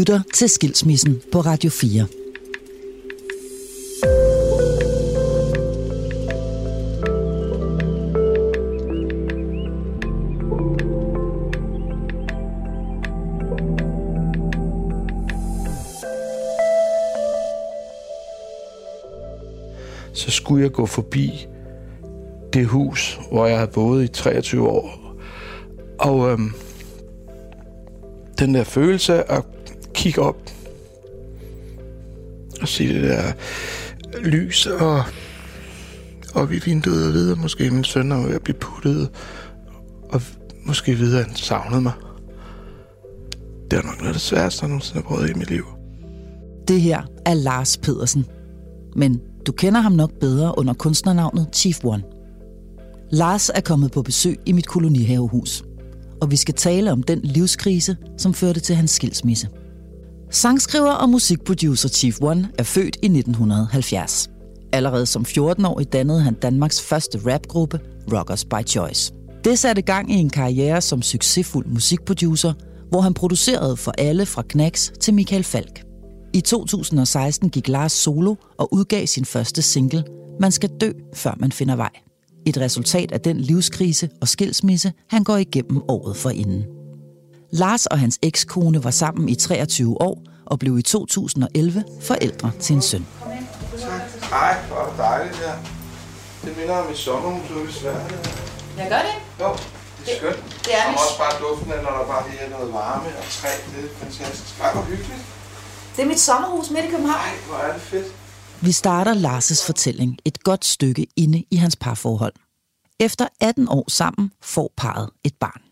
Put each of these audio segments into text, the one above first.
lytter til Skilsmissen på Radio 4. så skulle jeg gå forbi det hus, hvor jeg havde boet i 23 år. Og øhm, den der følelse at kigge op og se det der lys og og i vinduet og vide, at måske min søn er ved at blive puttet, og måske vide, at han savnede mig. Det er nok noget af det sværeste, jeg nogensinde har prøvet i mit liv. Det her er Lars Pedersen. Men du kender ham nok bedre under kunstnernavnet Chief One. Lars er kommet på besøg i mit kolonihavehus, og vi skal tale om den livskrise, som førte til hans skilsmisse. Sangskriver og musikproducer Chief One er født i 1970. Allerede som 14-årig dannede han Danmarks første rapgruppe, Rockers by Choice. Det satte gang i en karriere som succesfuld musikproducer, hvor han producerede for alle fra Knacks til Michael Falk. I 2016 gik Lars solo og udgav sin første single, Man skal dø, før man finder vej. Et resultat af den livskrise og skilsmisse, han går igennem året forinden. Lars og hans ekskone var sammen i 23 år og blev i 2011 forældre til en søn. Ej, hvor er det dejligt her. Det minder om et sommerhus ude i Sverige. Jeg gør det. Jo, det er skønt. det er og også bare duften af, når der bare lige er noget varme og træ. Det er fantastisk. Ej, hvor hyggeligt. Det er mit sommerhus midt i København. Ej, hvor er det fedt. Vi starter Lars' fortælling et godt stykke inde i hans parforhold. Efter 18 år sammen får parret et barn.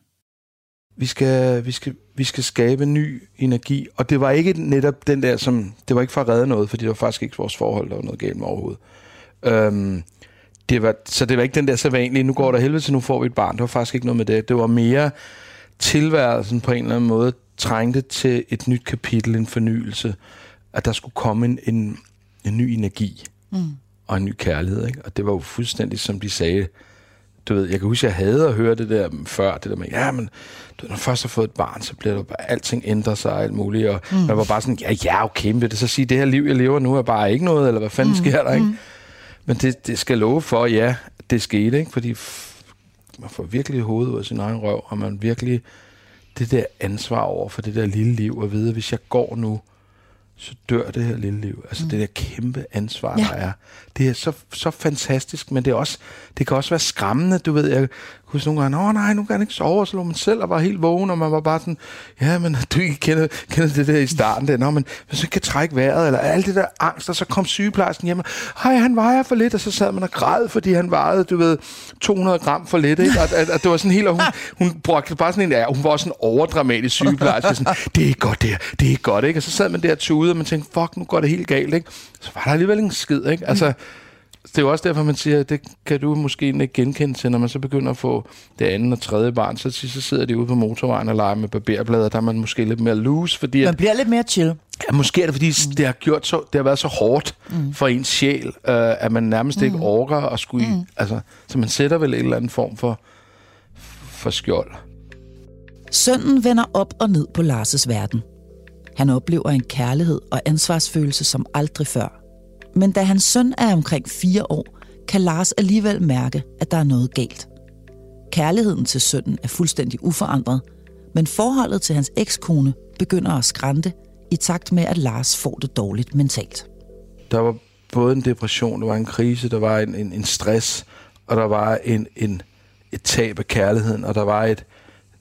Vi skal, vi, skal, vi skal skabe ny energi, og det var ikke netop den der, som, det var ikke for at redde noget, fordi det var faktisk ikke vores forhold, der var noget galt med overhovedet. Øhm, det var, så det var ikke den der så vanlige, nu går der helvede til, nu får vi et barn. Det var faktisk ikke noget med det. Det var mere tilværelsen på en eller anden måde trængte til et nyt kapitel, en fornyelse, at der skulle komme en, en, en ny energi mm. og en ny kærlighed. Ikke? Og det var jo fuldstændig, som de sagde, du ved, jeg kan huske, jeg havde at høre det der før, det der med, ja, men du ved, når først har fået et barn, så bliver jo bare, alting ændrer sig og alt muligt, og mm. man var bare sådan, ja, ja, okay, men vil det så sige, det her liv, jeg lever nu, er bare ikke noget, eller hvad fanden mm. sker der, ikke? Men det, det skal love for, ja, det skete, ikke? Fordi man får virkelig hovedet ud af sin egen røv, og man virkelig det der ansvar over for det der lille liv, og vide, at hvis jeg går nu, så dør det her lille liv. Altså mm. det der kæmpe ansvar, ja. der er. Det er så, så fantastisk, men det, er også, det kan også være skræmmende. Du ved, jeg huske nogle gange, åh nej, nu kan han ikke sove, og så lå man selv og var helt vågen, og man var bare sådan, ja, men du ikke kender, kender det der i starten, der, Nå, men hvis ikke kan trække vejret, eller alt det der angst, og så kom sygeplejersken hjem, hej, han vejer for lidt, og så sad man og græd, fordi han vejede, du ved, 200 gram for lidt, ikke? Og, og, og det var sådan helt, og hun, hun brugte bare sådan en, ja, hun var også en overdramatisk sygeplejerske, sådan, det er godt det det er godt, ikke? Og så sad man der tude, og man tænkte, fuck, nu går det helt galt, ikke? Så var der alligevel en skid, ikke? Altså, det er jo også derfor, man siger, at det kan du måske ikke genkende til, når man så begynder at få det andet og tredje barn, så, så sidder de ude på motorvejen og leger med barberblader, der er man måske lidt mere loose, fordi at, Man bliver lidt mere chill. Ja, måske er det, fordi mm. det har gjort så, det har været så hårdt mm. for ens sjæl, øh, at man nærmest mm. ikke orker at skulle... Mm. Altså, så man sætter vel en eller anden form for, for skjold. Sønnen vender op og ned på Lars' verden. Han oplever en kærlighed og ansvarsfølelse som aldrig før. Men da hans søn er omkring fire år, kan Lars alligevel mærke, at der er noget galt. Kærligheden til sønnen er fuldstændig uforandret, men forholdet til hans ekskone begynder at skrante i takt med, at Lars får det dårligt mentalt. Der var både en depression, der var en krise, der var en, en, en stress, og der var en, en, et tab af kærligheden, og der var et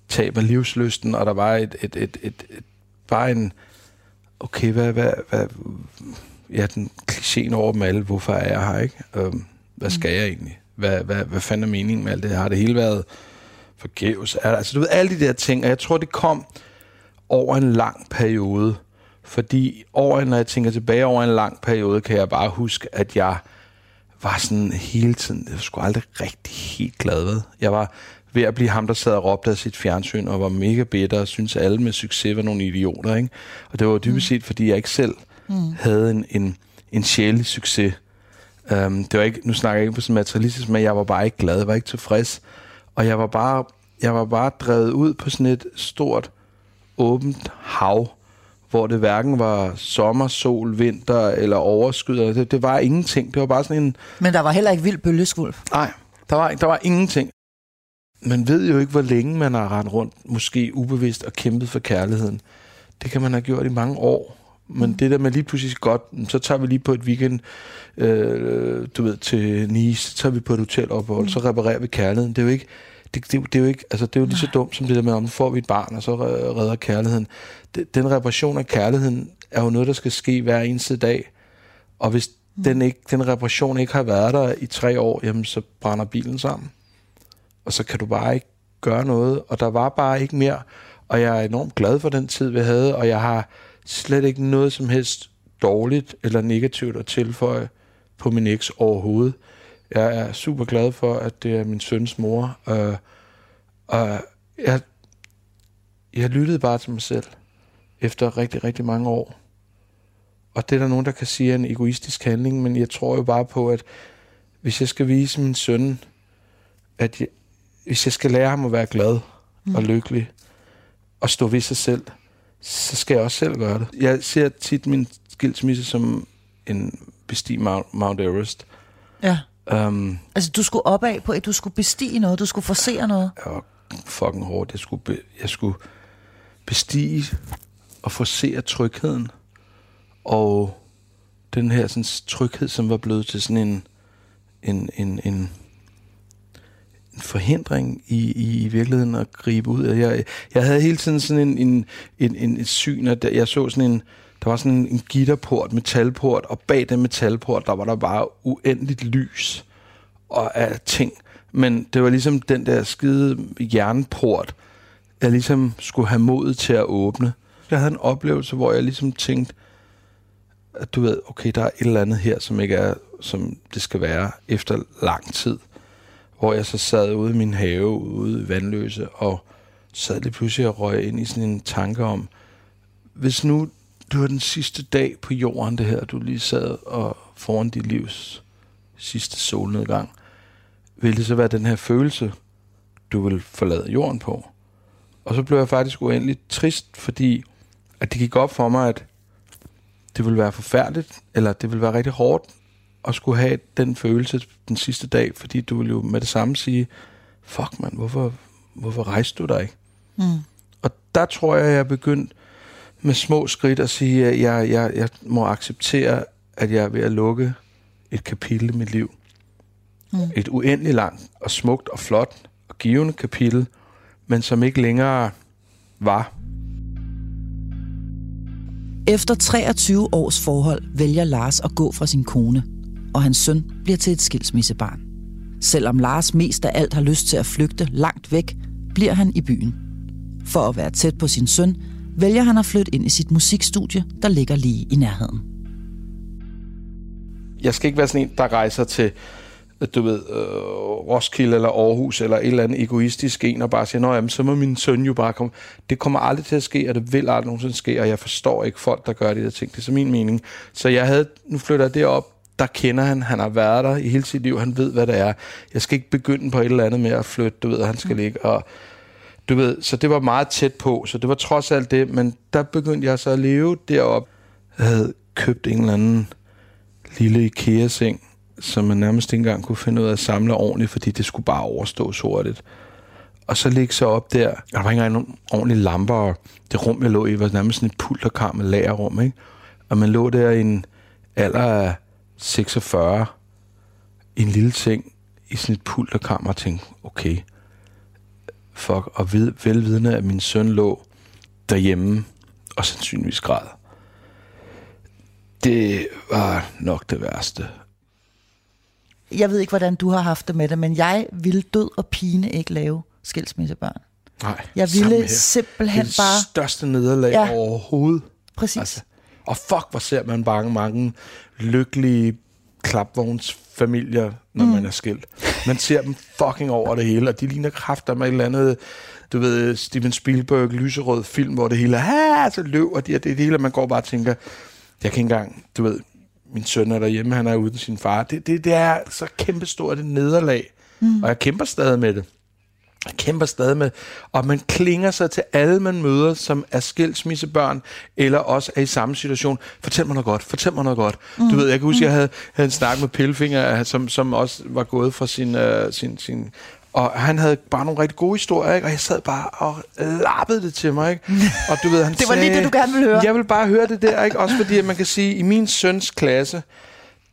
tab af livsløsten, og der var et, et, et, et, et bare en, okay, hvad, hvad, hvad, ja, den klichéen over dem alle, hvorfor er jeg her, ikke? Øhm, hvad skal jeg egentlig? Hvad, hvad, hvad fanden er meningen med alt det? Har det hele været forgæves? Altså, du ved, alle de der ting, og jeg tror, det kom over en lang periode, fordi over, når jeg tænker tilbage over en lang periode, kan jeg bare huske, at jeg var sådan hele tiden, jeg skulle aldrig rigtig helt glad ved. Jeg var ved at blive ham, der sad og råbte af sit fjernsyn, og var mega bitter, og syntes, at alle med succes var nogle idioter. Ikke? Og det var dybest set, fordi jeg ikke selv mm. havde en, en, en sjælelig succes. Um, det var ikke, nu snakker jeg ikke på sådan materialistisk, men jeg var bare ikke glad, jeg var ikke tilfreds. Og jeg var bare, jeg var bare drevet ud på sådan et stort, åbent hav, hvor det hverken var sommer, sol, vinter eller overskyet. Det, det var ingenting. Det var bare sådan en... Men der var heller ikke vild bølgeskvulp. Nej, der var, der var ingenting. Man ved jo ikke, hvor længe man har rendt rundt, måske ubevidst, og kæmpet for kærligheden. Det kan man have gjort i mange år. Men det der med lige pludselig godt, så tager vi lige på et weekend, øh, du ved, til Nice, så tager vi på et hotelophold, mm. så reparerer vi kærligheden. Det er jo ikke, det, det, det, er jo ikke, altså det er jo lige så dumt som det der med, om får vi et barn, og så redder kærligheden. Den reparation af kærligheden er jo noget, der skal ske hver eneste dag. Og hvis mm. den, ikke, den reparation ikke har været der i tre år, jamen så brænder bilen sammen. Og så kan du bare ikke gøre noget, og der var bare ikke mere. Og jeg er enormt glad for den tid, vi havde, og jeg har slet ikke noget som helst dårligt eller negativt at tilføje på min eks overhovedet. Jeg er super glad for, at det er min søns mor. Øh, og jeg, jeg lyttede bare til mig selv efter rigtig, rigtig mange år. Og det er der nogen, der kan sige er en egoistisk handling, men jeg tror jo bare på, at hvis jeg skal vise min søn, at jeg, hvis jeg skal lære ham at være glad mm. og lykkelig, og stå ved sig selv, så skal jeg også selv gøre det. Jeg ser tit min skilsmisse som en bestig Mount, Mount Everest. Ja. Um, altså, du skulle opad på, at du skulle bestige noget, du skulle forsere noget. Ja, fucking hårdt. Jeg skulle, be, jeg skulle bestige og forsere trygheden. Og den her sådan, tryghed, som var blevet til sådan en, en, en, en, en forhindring i, i, i virkeligheden at gribe ud. Jeg, jeg havde hele tiden sådan en, en, en, en, en syn, at jeg så sådan en, der var sådan en, en gitterport, metalport, og bag den metalport, der var der bare uendeligt lys og af ting. Men det var ligesom den der skide jernport, jeg ligesom skulle have modet til at åbne. Jeg havde en oplevelse, hvor jeg ligesom tænkte, at du ved, okay, der er et eller andet her, som ikke er, som det skal være efter lang tid. Hvor jeg så sad ude i min have, ude i Vandløse, og sad lige pludselig og røg ind i sådan en tanke om, hvis nu du var den sidste dag på jorden, det her, du lige sad og foran dit livs sidste solnedgang, ville det så være den her følelse, du vil forlade jorden på. Og så blev jeg faktisk uendeligt trist, fordi at det gik op for mig, at det ville være forfærdeligt, eller det ville være rigtig hårdt at skulle have den følelse den sidste dag, fordi du ville jo med det samme sige, fuck man, hvorfor, hvorfor rejste du dig ikke? Mm. Og der tror jeg, jeg er begyndt med små skridt at sige, at jeg, jeg, jeg må acceptere, at jeg er ved at lukke et kapitel i mit liv. Mm. Et uendeligt langt og smukt og flot og givende kapitel, men som ikke længere var. Efter 23 års forhold vælger Lars at gå fra sin kone, og hans søn bliver til et skilsmissebarn. Selvom Lars mest af alt har lyst til at flygte langt væk, bliver han i byen. For at være tæt på sin søn, vælger han at flytte ind i sit musikstudie, der ligger lige i nærheden. Jeg skal ikke være sådan en, der rejser til du ved, øh, Roskilde eller Aarhus eller et eller andet egoistisk en, og bare siger, jamen, så må min søn jo bare komme. Det kommer aldrig til at ske, og det vil aldrig nogensinde ske, og jeg forstår ikke folk, der gør de der ting. Det er så min mening. Så jeg havde, nu flytter jeg det op, der kender han, han har været der i hele sit liv, han ved, hvad det er. Jeg skal ikke begynde på et eller andet med at flytte, du ved, han skal mm. ligge og du ved, så det var meget tæt på, så det var trods alt det, men der begyndte jeg så at leve derop. Jeg havde købt en eller anden lille IKEA-seng, som man nærmest ikke engang kunne finde ud af at samle ordentligt, fordi det skulle bare overstå hurtigt. Og så ligge så op der, og der var ikke engang nogen ordentlige lamper, og det rum, jeg lå i, var nærmest sådan et pulterkar med lagerrum, ikke? Og man lå der i en alder af 46, i en lille ting, i sådan et pulterkammer, og tænkte, okay, fuck, og ved, velvidende, at min søn lå derhjemme, og sandsynligvis græd. Det var nok det værste. Jeg ved ikke, hvordan du har haft det med det, men jeg ville død og pine ikke lave skilsmissebørn. Nej, jeg ville simpelthen det bare... Det største nederlag ja. overhovedet. Præcis. Altså, og fuck, hvor ser man bare mange lykkelige klapvognsfamilier, når mm. man er skilt. Man ser dem fucking over det hele, og de ligner kræfter med et eller andet, du ved, Steven Spielberg, lyserød film, hvor det hele er, så løb, og det, det, det hele, man går bare og tænker, jeg kan ikke engang, du ved, min søn er derhjemme, han er uden sin far. Det, det, det er så kæmpestort et nederlag, mm. og jeg kæmper stadig med det. Kæmper stadig med, og man klinger sig til alle, man møder, som er skilsmissebørn, eller også er i samme situation. Fortæl mig noget godt, fortæl mig noget godt. Mm. Du ved, jeg kan huske, mm. jeg havde, havde en snak med Pillefinger, som, som også var gået fra sin, uh, sin, sin og han havde bare nogle rigtig gode historier, ikke? og jeg sad bare og lappede det til mig. Ikke? Og du ved, han det var sagde, lige det, du gerne ville høre. Jeg vil bare høre det der, ikke? også fordi at man kan sige, at i min søns klasse,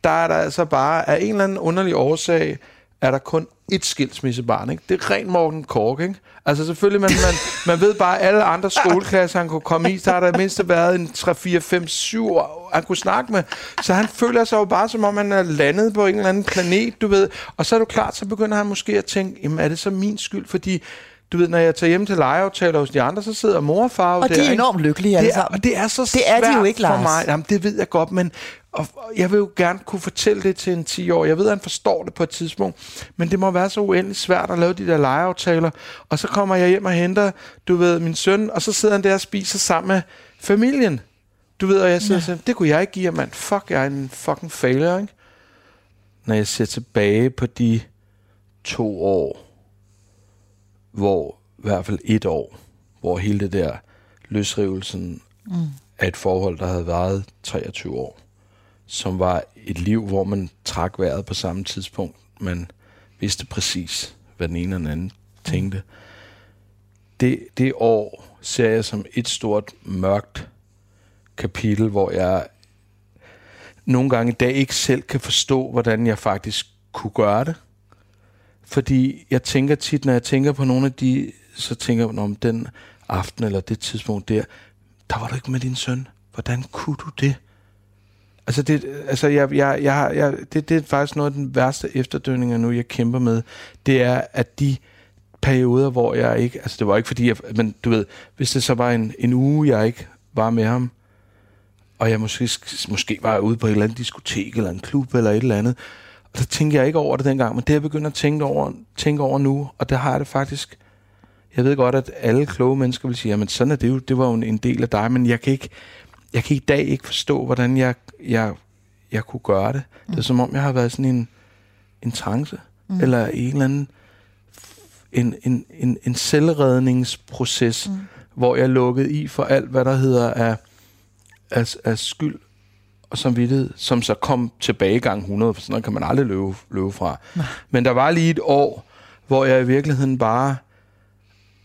der er der altså bare af en eller anden underlig årsag, er der kun et skilsmissebarn. Ikke? Det er rent Morten Kork. Ikke? Altså selvfølgelig, man, man, man ved bare, at alle andre skoleklasser, han kunne komme i, så har der mindst været en 3, 4, 5, 7 han kunne snakke med. Så han føler sig jo bare, som om han er landet på en eller anden planet, du ved. Og så er du klart, så begynder han måske at tænke, jamen er det så min skyld, fordi du ved, når jeg tager hjem til legeaftaler hos de andre, så sidder mor og far Og der, de er enormt lykkelige alle sammen. Og det er så det er de jo ikke, for mig. Jamen, det ved jeg godt, men og jeg vil jo gerne kunne fortælle det til en 10 år. Jeg ved, at han forstår det på et tidspunkt, men det må være så uendeligt svært at lave de der legeaftaler. Og så kommer jeg hjem og henter, du ved, min søn, og så sidder han der og spiser sammen med familien. Du ved, og jeg siger ja. sådan, det kunne jeg ikke give mand. Fuck, jeg er en fucking failure, ikke? Når jeg ser tilbage på de to år, hvor i hvert fald et år, hvor hele det der løsrivelsen mm. af et forhold, der havde været 23 år, som var et liv, hvor man trak vejret på samme tidspunkt. Man vidste præcis, hvad den ene og den anden tænkte. Det, det år ser jeg som et stort mørkt kapitel, hvor jeg nogle gange i dag ikke selv kan forstå, hvordan jeg faktisk kunne gøre det. Fordi jeg tænker tit, når jeg tænker på nogle af de, så tænker jeg om den aften eller det tidspunkt der, der var du ikke med din søn. Hvordan kunne du det? Altså, det, altså jeg, jeg, jeg, jeg, det, det er faktisk noget af den værste efterdønninger nu, jeg kæmper med. Det er, at de perioder, hvor jeg ikke... Altså, det var ikke fordi, jeg, men du ved, hvis det så var en, en uge, jeg ikke var med ham, og jeg måske, måske var ude på et eller andet diskotek, eller en klub, eller et eller andet, og så tænkte jeg ikke over det dengang, men det er jeg begyndt at tænke over, tænke over nu, og det har jeg det faktisk... Jeg ved godt, at alle kloge mennesker vil sige, at sådan er det jo, det var jo en del af dig, men jeg kan ikke, jeg kan i dag ikke forstå, hvordan jeg, jeg, jeg kunne gøre det. Mm. Det er som om, jeg har været sådan en, en trance, mm. eller en eller anden en, en, en, en selvredningsproces, mm. hvor jeg lukkede i for alt, hvad der hedder af, af, af skyld og samvittighed, som så kom tilbage gang 100, for sådan kan man aldrig løbe, løbe fra. Nej. Men der var lige et år, hvor jeg i virkeligheden bare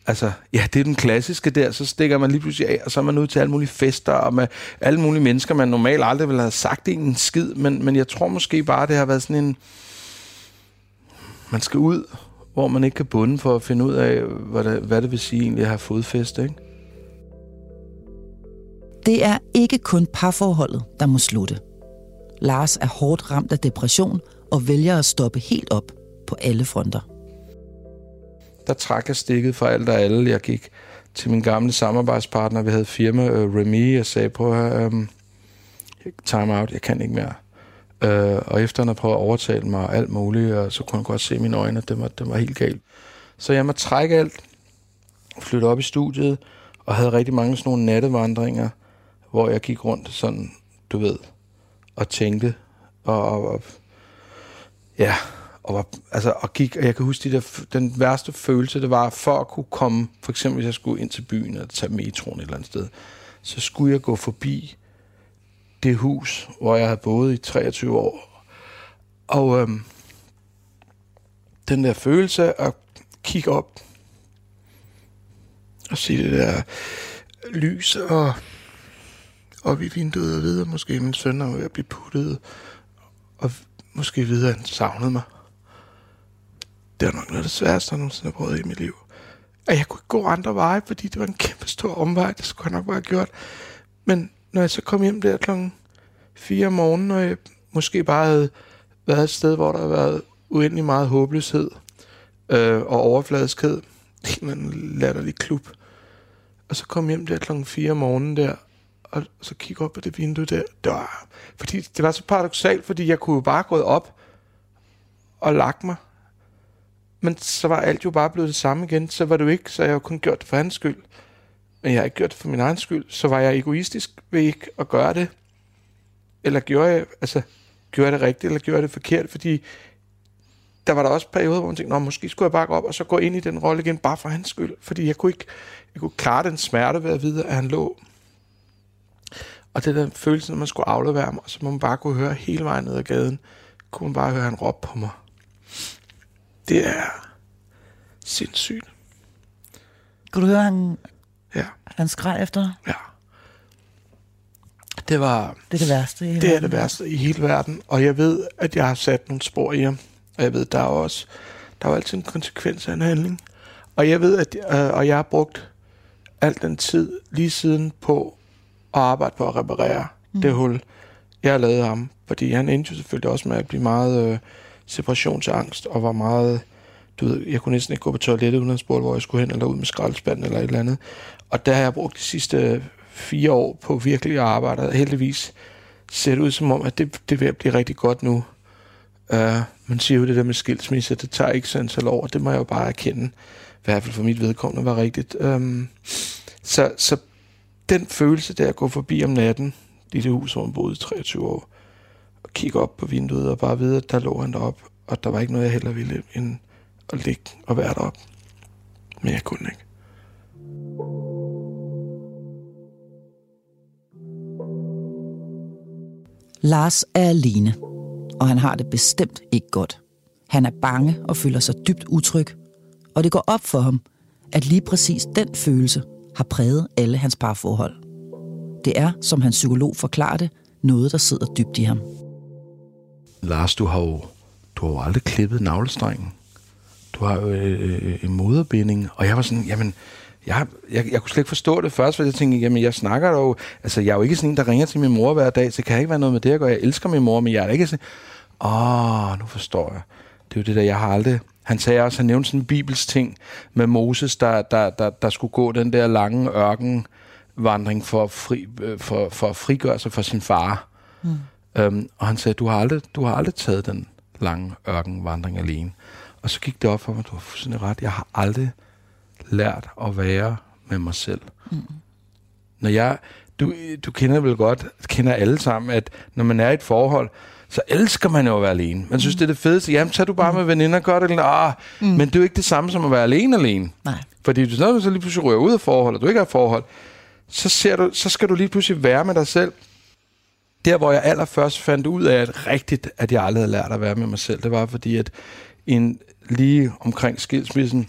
altså, ja, det er den klassiske der, så stikker man lige pludselig af, og så er man ud til alle mulige fester, og med alle mulige mennesker, man normalt aldrig ville have sagt en skid, men, men jeg tror måske bare, det har været sådan en, man skal ud, hvor man ikke kan bunde for at finde ud af, hvad det, hvad det vil sige egentlig at have fodfest, ikke? Det er ikke kun parforholdet, der må slutte. Lars er hårdt ramt af depression og vælger at stoppe helt op på alle fronter der trak jeg stikket fra alt og alle. Jeg gik til min gamle samarbejdspartner, vi havde firma, øh, Remy, og sagde på um, øhm, time out, jeg kan ikke mere. Uh, og efter han havde prøvet at overtale mig alt muligt, og så kunne han godt se i mine øjne, at det var, det var helt galt. Så jeg måtte trække alt, flytte op i studiet, og havde rigtig mange sådan nogle nattevandringer, hvor jeg gik rundt sådan, du ved, og tænkte, og, og, og ja, og, var, altså, og gik, og jeg kan huske, de der, den værste følelse, det var, for at kunne komme, for eksempel hvis jeg skulle ind til byen, og tage metroen et eller andet sted, så skulle jeg gå forbi det hus, hvor jeg havde boet i 23 år. Og øhm, den der følelse at kigge op og se det der lys og op i vinduet og videre, måske min søn er ved at blive puttet, og måske videre, at han savnede mig det var nok noget af det sværeste, jeg nogensinde har prøvet i mit liv. At jeg kunne ikke gå andre veje, fordi det var en kæmpe stor omvej, det skulle jeg nok bare have gjort. Men når jeg så kom hjem der klokken 4 om morgenen, og jeg måske bare havde været et sted, hvor der havde været uendelig meget håbløshed øh, og overfladiskhed, en latterlig klub, og så kom hjem der klokken 4 om morgenen der, og så kigge op på det vindue der. Det var, fordi det var så paradoxalt, fordi jeg kunne jo bare gå op og lagt mig men så var alt jo bare blevet det samme igen. Så var det jo ikke, så jeg jo kun gjort det for hans skyld. Men jeg har ikke gjort det for min egen skyld. Så var jeg egoistisk ved ikke at gøre det. Eller gjorde jeg, altså, gjorde jeg det rigtigt, eller gjorde jeg det forkert? Fordi der var der også perioder, hvor man tænkte, Nå, måske skulle jeg bare gå op og så gå ind i den rolle igen, bare for hans skyld. Fordi jeg kunne ikke jeg kunne klare den smerte ved at vide, at han lå. Og det der følelse, når man skulle aflevere ham, og så man bare kunne høre hele vejen ned ad gaden, kunne man bare høre, han råbte på mig. Det er sindssygt. Kunne du høre, han, Ja, han skreg efter dig? ja. Det var, Det er det værste. i hele Det er det værste i hele verden, og jeg ved, at jeg har sat nogle spor i ham. Og jeg ved, der er også der er jo altid en konsekvens af en handling. Og jeg ved, at øh, og jeg har brugt al den tid lige siden på at arbejde på at reparere mm. det hul, jeg lavet ham. Fordi han endte jo selvfølgelig også med at blive meget øh, separationsangst, og var meget, du ved, jeg kunne næsten ikke gå på toilettet, uden at spørge, hvor jeg skulle hen, eller ud med skraldespanden, eller et eller andet. Og der har jeg brugt de sidste fire år på virkelig at arbejde, og heldigvis ser det ud som om, at det, det er ved at blive rigtig godt nu. Uh, man siger jo det der med skilsmisse, det tager ikke så antal år, det må jeg jo bare erkende, i hvert fald for mit vedkommende var rigtigt. Um, så, så den følelse der at gå forbi om natten, i det hus, hvor han boede i 23 år, og kigge op på vinduet og bare vide, at der lå han derop, og der var ikke noget, jeg heller ville, end at ligge og være derop. Men jeg kunne ikke. Lars er alene, og han har det bestemt ikke godt. Han er bange og føler sig dybt utryg, og det går op for ham, at lige præcis den følelse har præget alle hans parforhold. Det er, som hans psykolog forklarer det, noget, der sidder dybt i ham. Lars, du har jo, du har jo aldrig klippet navlestrengen. Du har jo øh, øh en moderbinding, og jeg var sådan, jamen, jeg, jeg, jeg kunne slet ikke forstå det først, fordi jeg tænkte, jamen, jeg snakker dog, altså, jeg er jo ikke sådan en, der ringer til min mor hver dag, så kan jeg ikke være noget med det at gøre. Jeg elsker min mor, men jeg er da ikke sådan, åh, nu forstår jeg. Det er jo det der, jeg har aldrig, han sagde også, han nævnte sådan en bibelsk ting med Moses, der, der, der, der skulle gå den der lange ørkenvandring for, at fri, øh, for, for at frigøre sig fra sin far. Mm. Øhm, og han sagde, du har, aldrig, du har aldrig taget den lange ørkenvandring alene. Og så gik det op for mig, du har fuldstændig ret, jeg har aldrig lært at være med mig selv. Mm. Når jeg, du, du kender vel godt, kender alle sammen, at når man er i et forhold, så elsker man jo at være alene. Man synes, mm. det er det fedeste. Jamen, så du bare med veninder, gør det. Ah, mm. Men det er jo ikke det samme som at være alene alene. Nej. Fordi når du så lige pludselig rører ud af forhold, og du ikke har forhold, så, ser du, så skal du lige pludselig være med dig selv. Der, hvor jeg allerførst fandt ud af, at rigtigt, at jeg aldrig havde lært at være med mig selv, det var fordi, at en, lige omkring skilsmissen,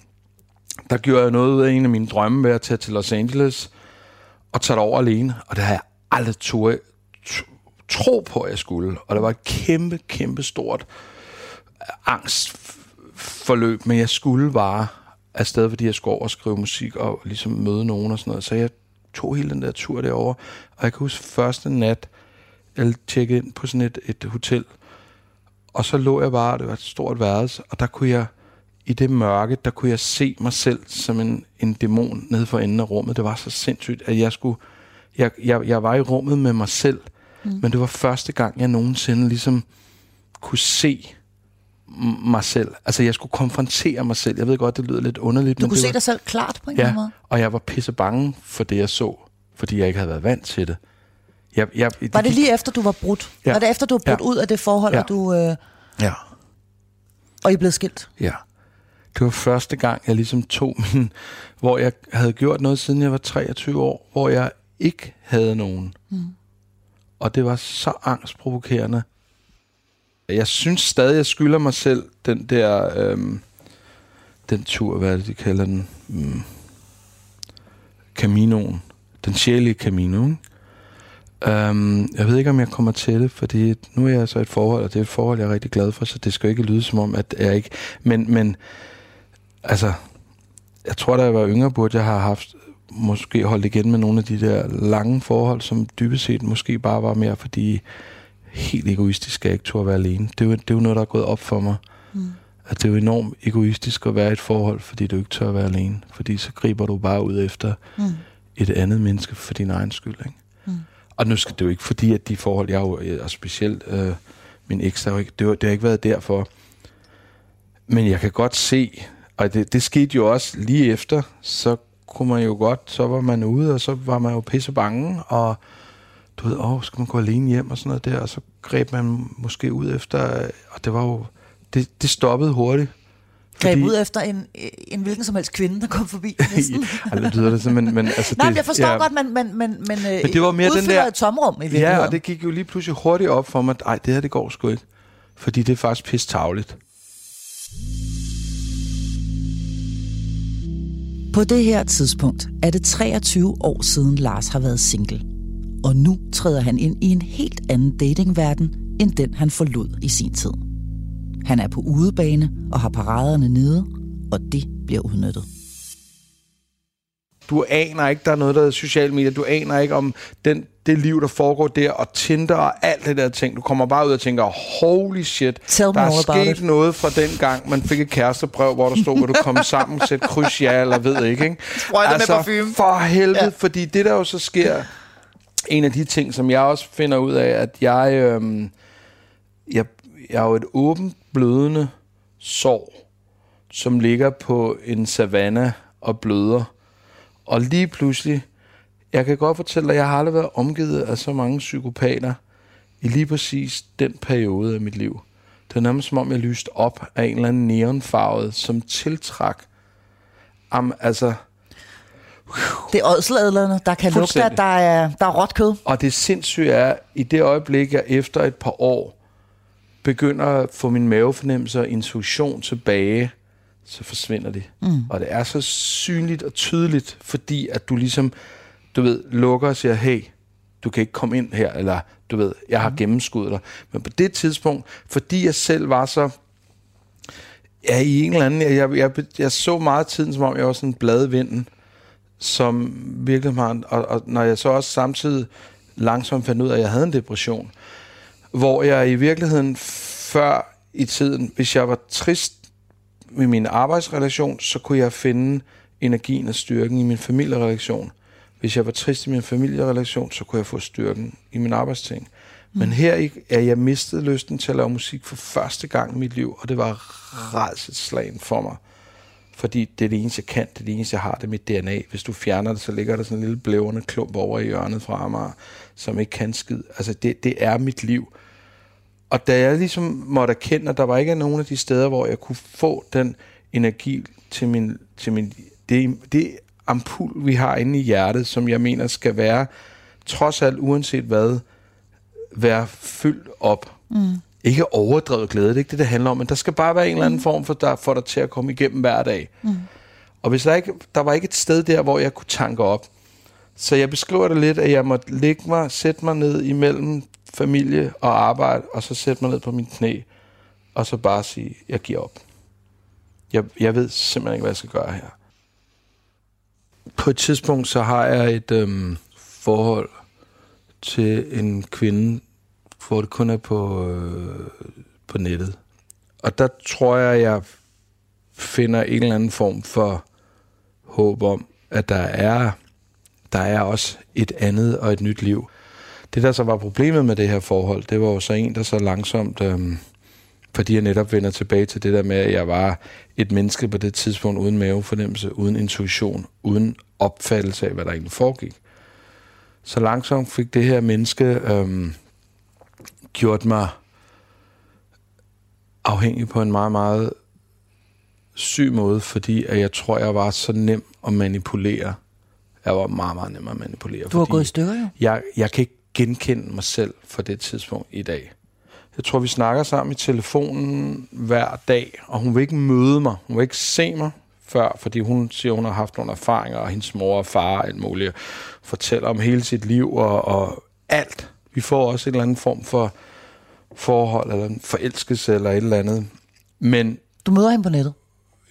der gjorde jeg noget ud af en af mine drømme ved at tage til Los Angeles og tage over alene. Og det har jeg aldrig turde tro på, at jeg skulle. Og det var et kæmpe, kæmpe stort angstforløb, men jeg skulle bare afsted, fordi jeg skulle over og skrive musik og ligesom møde nogen og sådan noget. Så jeg tog hele den der tur derover og jeg kan huske første nat, jeg tjekkede ind på sådan et, et hotel, og så lå jeg bare, det var et stort værelse, og der kunne jeg, i det mørke, der kunne jeg se mig selv som en, en dæmon nede for enden af rummet. Det var så sindssygt, at jeg skulle, jeg, jeg, jeg var i rummet med mig selv, mm. men det var første gang, jeg nogensinde ligesom kunne se mig selv. Altså, jeg skulle konfrontere mig selv. Jeg ved godt, det lyder lidt underligt. Du men kunne det se var, dig selv klart på en eller Ja, anden måde. og jeg var pisse bange for det, jeg så, fordi jeg ikke havde været vant til det. Jeg, jeg, Var det lige efter, du var brudt? Ja. Var det efter, du var brudt Ja. ud af det forhold, Ja. og, du, øh, Ja, og I blev skilt? ja. Det var første gang, jeg ligesom tog min... Hvor jeg havde gjort noget, siden jeg var 23 år, hvor jeg ikke havde nogen. Mm. Og det var så angstprovokerende. Jeg synes stadig, jeg skylder mig selv den der... Øhm, den tur, hvad er det, de kalder den? Mm, Caminoen. Den sjælige Camino, ikke? Um, jeg ved ikke, om jeg kommer til det, fordi nu er jeg så et forhold, og det er et forhold, jeg er rigtig glad for, så det skal jo ikke lyde som om, at jeg ikke... Men, men altså, jeg tror, da jeg var yngre, burde jeg have haft måske holdt igen med nogle af de der lange forhold, som dybest set måske bare var mere, fordi helt egoistisk, at jeg ikke turde være alene. Det er, jo, det er jo noget, der er gået op for mig. Mm. At det er jo enormt egoistisk at være i et forhold, fordi du ikke tør at være alene. Fordi så griber du bare ud efter Mm. et andet menneske for din egen skyld. Ikke? Mm. Og nu skal det jo ikke, fordi at de forhold, jeg jo, og specielt øh, min eks, der jo ikke, det, det har ikke været derfor. Men jeg kan godt se, og det, det skete jo også lige efter, så kunne man jo godt, så var man ude, og så var man jo pisse bange, og du ved, åh, skal man gå alene hjem og sådan noget der, og så greb man måske ud efter, og det var jo, det, det stoppede hurtigt. Greb ud efter en, en hvilken som helst kvinde, der kom forbi. Næsten. ja, det lyder det men, men altså Nej, det, jeg forstår ja, godt, men, men, men, men, men det var mere den der, et tomrum i virkeligheden. Ja, og det gik jo lige pludselig hurtigt op for mig, at det her, det går sgu ikke. Fordi det er faktisk pisse tavligt. På det her tidspunkt er det 23 år siden Lars har været single. Og nu træder han ind i en helt anden datingverden, end den han forlod i sin tid. Han er på udebane og har paraderne nede, og det bliver udnyttet. Du aner ikke, der er noget, der er sociale medier. Du aner ikke om den, det liv, der foregår der, og Tinder og alt det der ting. Du kommer bare ud og tænker, holy shit, Tell der er sket it. noget fra den gang, man fik et kærestebrev, hvor der stod, hvor du kom sammen, sæt kryds ja, eller ved ikke. ikke? altså, med parfume. For helvede, ja. fordi det der jo så sker, en af de ting, som jeg også finder ud af, at jeg, øhm, jeg, jeg er jo et åbent, blødende sår, som ligger på en savanne og bløder. Og lige pludselig, jeg kan godt fortælle at jeg har aldrig været omgivet af så mange psykopater i lige præcis den periode af mit liv. Det er nærmest som om, jeg lyste op af en eller anden neonfarvet, som tiltrak. Am, altså, det er ådsladlerne, der kan lugte, at der er, der er råt kød. Og det sindssyge er, i det øjeblik, jeg efter et par år begynder at få min mavefornemmelse og intuition tilbage, så forsvinder de. Mm. Og det er så synligt og tydeligt, fordi at du ligesom, du ved, lukker og siger, hey, du kan ikke komme ind her, eller du ved, jeg har mm. gennemskuddet dig. Men på det tidspunkt, fordi jeg selv var så, ja, i en eller anden, jeg, jeg, jeg, jeg så meget tiden, som om jeg var sådan en bladvinden, som virkelig har, og, og når jeg så også samtidig langsomt fandt ud af, at jeg havde en depression, hvor jeg i virkeligheden før i tiden, hvis jeg var trist med min arbejdsrelation, så kunne jeg finde energien og styrken i min familierelation. Hvis jeg var trist i min familierelation, så kunne jeg få styrken i min arbejdsting. Mm. Men her er jeg mistet lysten til at lave musik for første gang i mit liv, og det var rædselslagen for mig. Fordi det er det eneste, jeg kan, det er det eneste, jeg har, det er mit DNA. Hvis du fjerner det, så ligger der sådan en lille blævende klump over i hjørnet fra mig, som ikke kan skid. Altså, det, det er mit liv. Og da jeg ligesom måtte erkende, at der var ikke nogen af de steder, hvor jeg kunne få den energi til min, til min det, det ampul, vi har inde i hjertet, som jeg mener skal være, trods alt uanset hvad, være fyldt op. Mm. Ikke overdrevet glæde, det er ikke det, det handler om, men der skal bare være en eller anden mm. form for, der får dig til at komme igennem hver dag. Mm. Og hvis der ikke, der var ikke et sted der, hvor jeg kunne tanke op, så jeg beskriver det lidt, at jeg måtte ligge mig, sætte mig ned imellem familie og arbejde, og så sætte mig ned på min knæ, og så bare sige, jeg giver op. Jeg, jeg ved simpelthen ikke, hvad jeg skal gøre her. På et tidspunkt, så har jeg et øhm, forhold til en kvinde, hvor det kun er på, øh, på nettet. Og der tror jeg, jeg finder en eller anden form for håb om, at der er, der er også et andet og et nyt liv. Det, der så var problemet med det her forhold, det var jo så en, der så langsomt, øhm, fordi jeg netop vender tilbage til det der med, at jeg var et menneske på det tidspunkt uden mavefornemmelse, uden intuition, uden opfattelse af, hvad der egentlig foregik. Så langsomt fik det her menneske øhm, gjort mig afhængig på en meget, meget syg måde, fordi at jeg tror, jeg var så nem at manipulere. Jeg var meget, meget nem at manipulere. Du har gået i stykker jo. Jeg, jeg kan ikke genkende mig selv for det tidspunkt i dag. Jeg tror, vi snakker sammen i telefonen hver dag, og hun vil ikke møde mig. Hun vil ikke se mig før, fordi hun siger, hun har haft nogle erfaringer, og hendes mor og far og alt muligt fortæller om hele sit liv og, og alt. Vi får også en eller anden form for forhold, eller en forelskelse, eller et eller andet. Men... Du møder hende på nettet?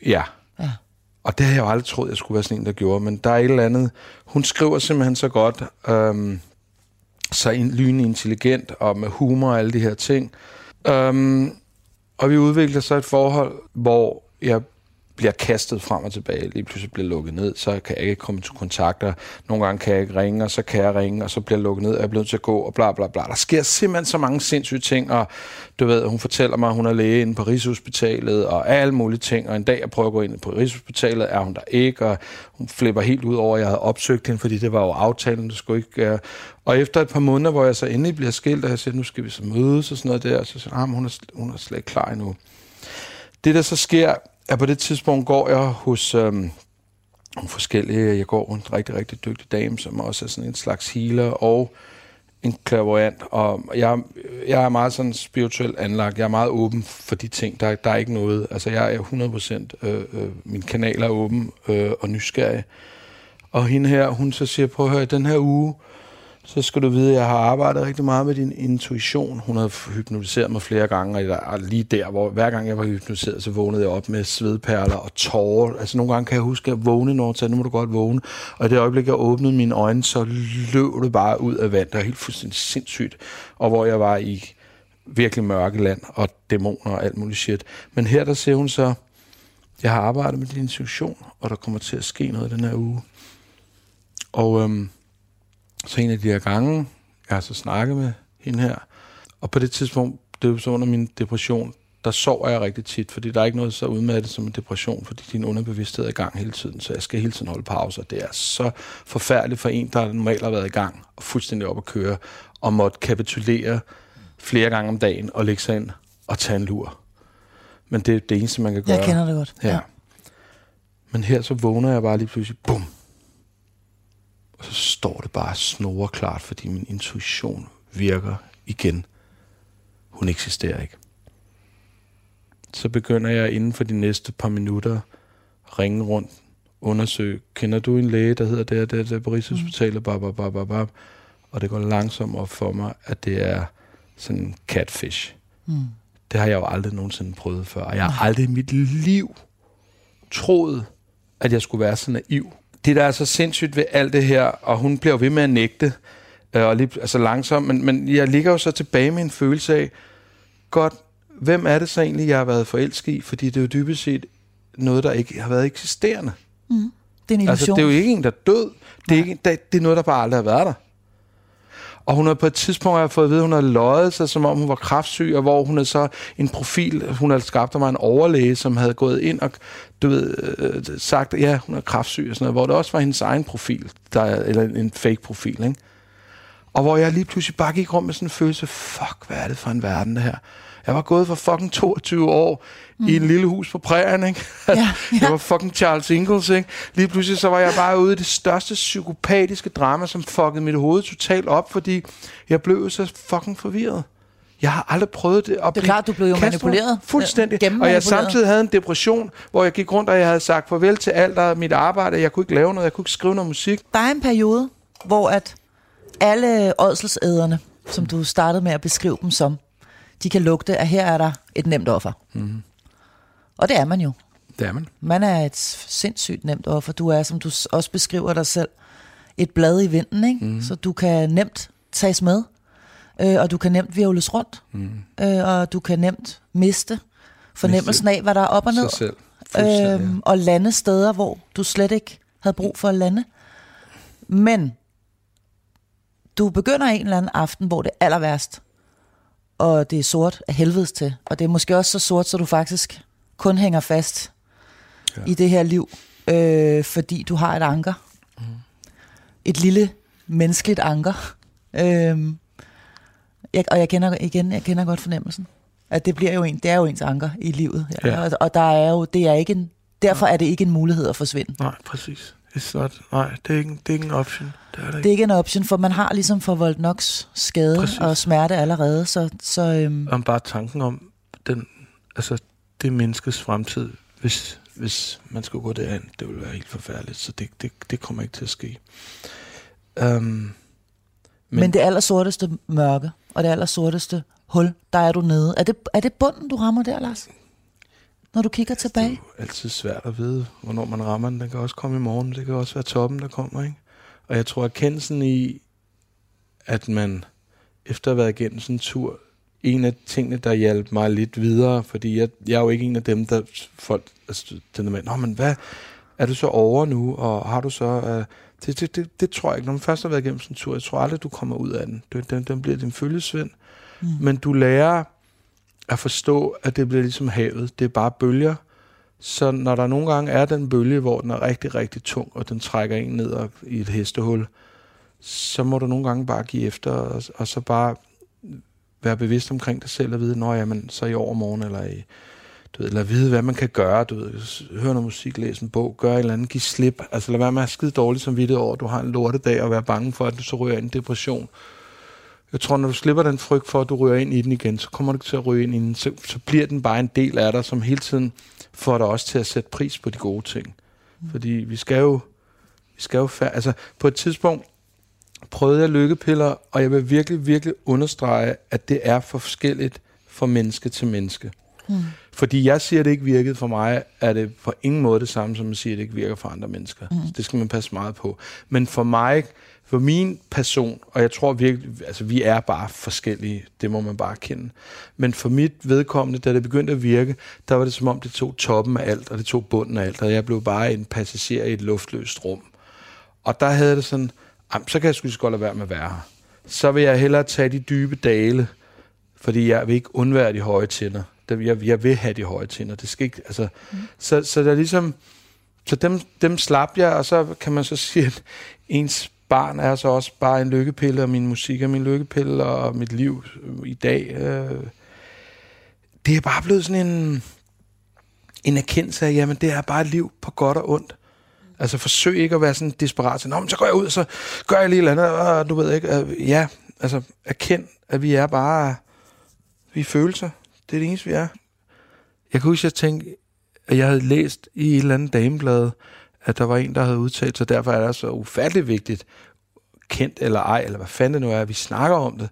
Ja. ja. Og det har jeg jo aldrig troet, jeg skulle være sådan en, der gjorde. Men der er et eller andet... Hun skriver simpelthen så godt. Øhm, så lynintelligent intelligent og med humor og alle de her ting. Um, og vi udvikler så et forhold, hvor jeg bliver kastet frem og tilbage, lige pludselig bliver lukket ned, så kan jeg ikke komme til kontakter. Nogle gange kan jeg ikke ringe, og så kan jeg ringe, og så bliver jeg lukket ned, og jeg er blevet til at gå, og bla bla bla. Der sker simpelthen så mange sindssyge ting, og du ved, hun fortæller mig, at hun er læge inde på Rigshospitalet, og alle mulige ting, og en dag jeg prøver at gå ind på Rigshospitalet, er hun der ikke, og hun flipper helt ud over, at jeg havde opsøgt hende, fordi det var jo aftalen, det skulle ikke... Øh, og efter et par måneder, hvor jeg så endelig bliver skilt, og jeg siger, nu skal vi så mødes og sådan noget der, så siger hun, ah, hun er, hun er slet ikke klar endnu. Det, der så sker, er på det tidspunkt går jeg hos øhm, nogle forskellige, jeg går en rigtig, rigtig dygtig dame, som også er sådan en slags healer, og en clairvoyant, og jeg, jeg er meget sådan spirituelt anlagt. Jeg er meget åben for de ting. Der, der er ikke noget. Altså, jeg er 100%, øh, øh, min kanal er åben øh, og nysgerrig. Og hende her, hun så siger, prøv at høre, den her uge, så skal du vide, at jeg har arbejdet rigtig meget med din intuition. Hun har hypnotiseret mig flere gange, og der, lige der, hvor hver gang jeg var hypnotiseret, så vågnede jeg op med svedperler og tårer. Altså nogle gange kan jeg huske, at jeg vågnede, når nu må du godt vågne. Og i det øjeblik, jeg åbnede mine øjne, så løb det bare ud af vand. Det var helt fuldstændig sindssygt. Og hvor jeg var i virkelig mørke land og dæmoner og alt muligt shit. Men her der ser hun så, jeg har arbejdet med din intuition, og der kommer til at ske noget den her uge. Og øhm, så en af de her gange, jeg har så snakket med hende her, og på det tidspunkt, det er jo så under min depression, der sover jeg rigtig tit, fordi der er ikke noget så udmattet som en depression, fordi din underbevidsthed er i gang hele tiden, så jeg skal hele tiden holde pauser. Det er så forfærdeligt for en, der normalt har været i gang og fuldstændig op at køre, og måtte kapitulere flere gange om dagen og lægge sig ind og tage en lur. Men det er det eneste, man kan gøre. Jeg kender det godt. Ja. ja. Men her så vågner jeg bare lige pludselig, bum, og så står det bare snore klart, fordi min intuition virker igen. Hun eksisterer ikke. Så begynder jeg inden for de næste par minutter ringe rundt, undersøge, kender du en læge, der hedder det og det, det på Rigshospitalet, bab, bab, bab, bab, og det går langsomt op for mig, at det er sådan en catfish. Mm. Det har jeg jo aldrig nogensinde prøvet før, og jeg har aldrig i mit liv troet, at jeg skulle være så naiv, det, der er så sindssygt ved alt det her, og hun bliver ved med at nægte, øh, og lige, altså langsomt, men, men jeg ligger jo så tilbage med en følelse af, godt, hvem er det så egentlig, jeg har været forelsket i? Fordi det er jo dybest set noget, der ikke har været eksisterende. Mm. Det er en illusion. Altså, det er jo ikke en, der er død. Det er, ikke, det, det er noget, der bare aldrig har været der. Og hun har på et tidspunkt har fået at vide, at hun har løjet sig, som om hun var kraftsyg, og hvor hun er så en profil, hun har skabt mig en overlæge, som havde gået ind og du ved, øh, sagt, ja, hun er kraftsyg og sådan noget, hvor det også var hendes egen profil, der, eller en fake profil, ikke? Og hvor jeg lige pludselig bare gik rundt med sådan en følelse, fuck, hvad er det for en verden, det her? Jeg var gået for fucking 22 år mm. i en lille hus på prærien, ikke? Ja, ja. Jeg var fucking Charles Ingalls, ikke? Lige pludselig så var jeg bare ude i det største psykopatiske drama, som fuckede mit hoved totalt op, fordi jeg blev så fucking forvirret. Jeg har aldrig prøvet det. At det er klart, du blev jo manipuleret. Fuldstændig. Og jeg samtidig havde en depression, hvor jeg gik rundt, og jeg havde sagt farvel til alt af mit arbejde. Jeg kunne ikke lave noget, jeg kunne ikke skrive noget musik. Der er en periode, hvor at alle ådselsæderne, som du startede med at beskrive dem som, de kan lugte, at her er der et nemt offer. Mm. Og det er man jo. Det er man. Man er et sindssygt nemt offer. Du er, som du også beskriver dig selv, et blad i vinden, ikke? Mm. så du kan nemt tages med, øh, og du kan nemt virvles rundt, mm. øh, og du kan nemt miste fornemmelsen af, hvad der er op og ned. Selv. Øhm, og lande steder, hvor du slet ikke havde brug for at lande. Men du begynder en eller anden aften, hvor det er aller værst, og det er sort af helvedes til. Og det er måske også så sort, så du faktisk kun hænger fast ja. i det her liv, øh, fordi du har et anker. Mm. Et lille menneskeligt anker. Øh, jeg, og jeg kender igen, jeg kender godt fornemmelsen. At det bliver jo en, det er jo ens anker i livet. Ja. Ja. Og, og der er jo, det er ikke en, derfor er det ikke en mulighed at forsvinde. Nej, præcis. It's not, nej, det er, ikke, det er ikke en option. Det er, det, ikke. det er ikke en option, for man har ligesom forvoldt nok skade præcis. og smerte allerede. Så, så, øhm. Om bare tanken om den, altså, det menneskes fremtid, hvis, hvis man skulle gå derind, det ville være helt forfærdeligt. Så det, det, det kommer ikke til at ske. Um, men, men det allersorteste mørke, og det allersorteste hul, der er du nede. Er det, er det bunden, du rammer der, Lars? Når du kigger altså, tilbage? Det er jo altid svært at vide, hvornår man rammer den. Den kan også komme i morgen. Det kan også være toppen, der kommer. Ikke? Og jeg tror, at kendelsen i, at man efter at have været igennem sådan en tur, en af tingene, der hjalp mig lidt videre, fordi jeg, jeg er jo ikke en af dem, der folk, altså den der med, Nå, men hvad, er du så over nu, og har du så, uh, det, det, det, det tror jeg ikke, når man først har været igennem sådan en tur, jeg tror aldrig, du kommer ud af den. Den, den, den bliver din følgesvend, mm. men du lærer at forstå, at det bliver ligesom havet, det er bare bølger, så når der nogle gange er den bølge, hvor den er rigtig, rigtig tung, og den trækker en ned i et hestehul, så må du nogle gange bare give efter, og, og så bare være bevidst omkring dig selv og vide, når jamen, så i overmorgen eller i du ved, eller vide, hvad man kan gøre, du ved, høre noget musik, læse en bog, gøre et eller andet, give slip, altså lad være med at have skide dårligt som vidtighed over, at du har en lortedag, og være bange for, at du så ryger ind i depression. Jeg tror, når du slipper den frygt for, at du ryger ind i den igen, så kommer du til at ryge ind i den, så, så bliver den bare en del af dig, som hele tiden får dig også til at sætte pris på de gode ting. Mm. Fordi vi skal jo, vi skal jo fær- altså på et tidspunkt prøvede jeg lykkepiller, og jeg vil virkelig, virkelig understrege, at det er for forskelligt fra menneske til menneske. Mm. Fordi jeg siger, at det ikke virkede for mig, er det på ingen måde det samme, som at sige, at det ikke virker for andre mennesker. Mm. Det skal man passe meget på. Men for mig, for min person, og jeg tror virkelig, altså vi er bare forskellige, det må man bare kende. Men for mit vedkommende, da det begyndte at virke, der var det som om, det tog toppen af alt, og det tog bunden af alt, og jeg blev bare en passager i et luftløst rum. Og der havde det sådan, så kan jeg sgu godt lade være med at være her. Så vil jeg hellere tage de dybe dale, fordi jeg vil ikke undvære de høje tænder. Jeg, jeg vil have de høje tænder. Det skal ikke, altså, mm. så, så der ligesom, så dem, dem slap jeg, og så kan man så sige, at ens barn er så også bare en lykkepille, og min musik er min lykkepille, og mit liv øh, i dag. Øh, det er bare blevet sådan en, en erkendelse af, jamen det er bare et liv på godt og ondt. Altså forsøg ikke at være sådan desperat. Nå, men så går jeg ud, og så gør jeg lige eller andet. Og du ved ikke. Øh, ja, altså erkend, at vi er bare... Vi er følelser. Det er det eneste, vi er. Jeg kan huske, at jeg tænkte, at jeg havde læst i et eller andet dameblad, at der var en, der havde udtalt sig, derfor er det så ufatteligt vigtigt, kendt eller ej, eller hvad fanden det nu er, at vi snakker om det.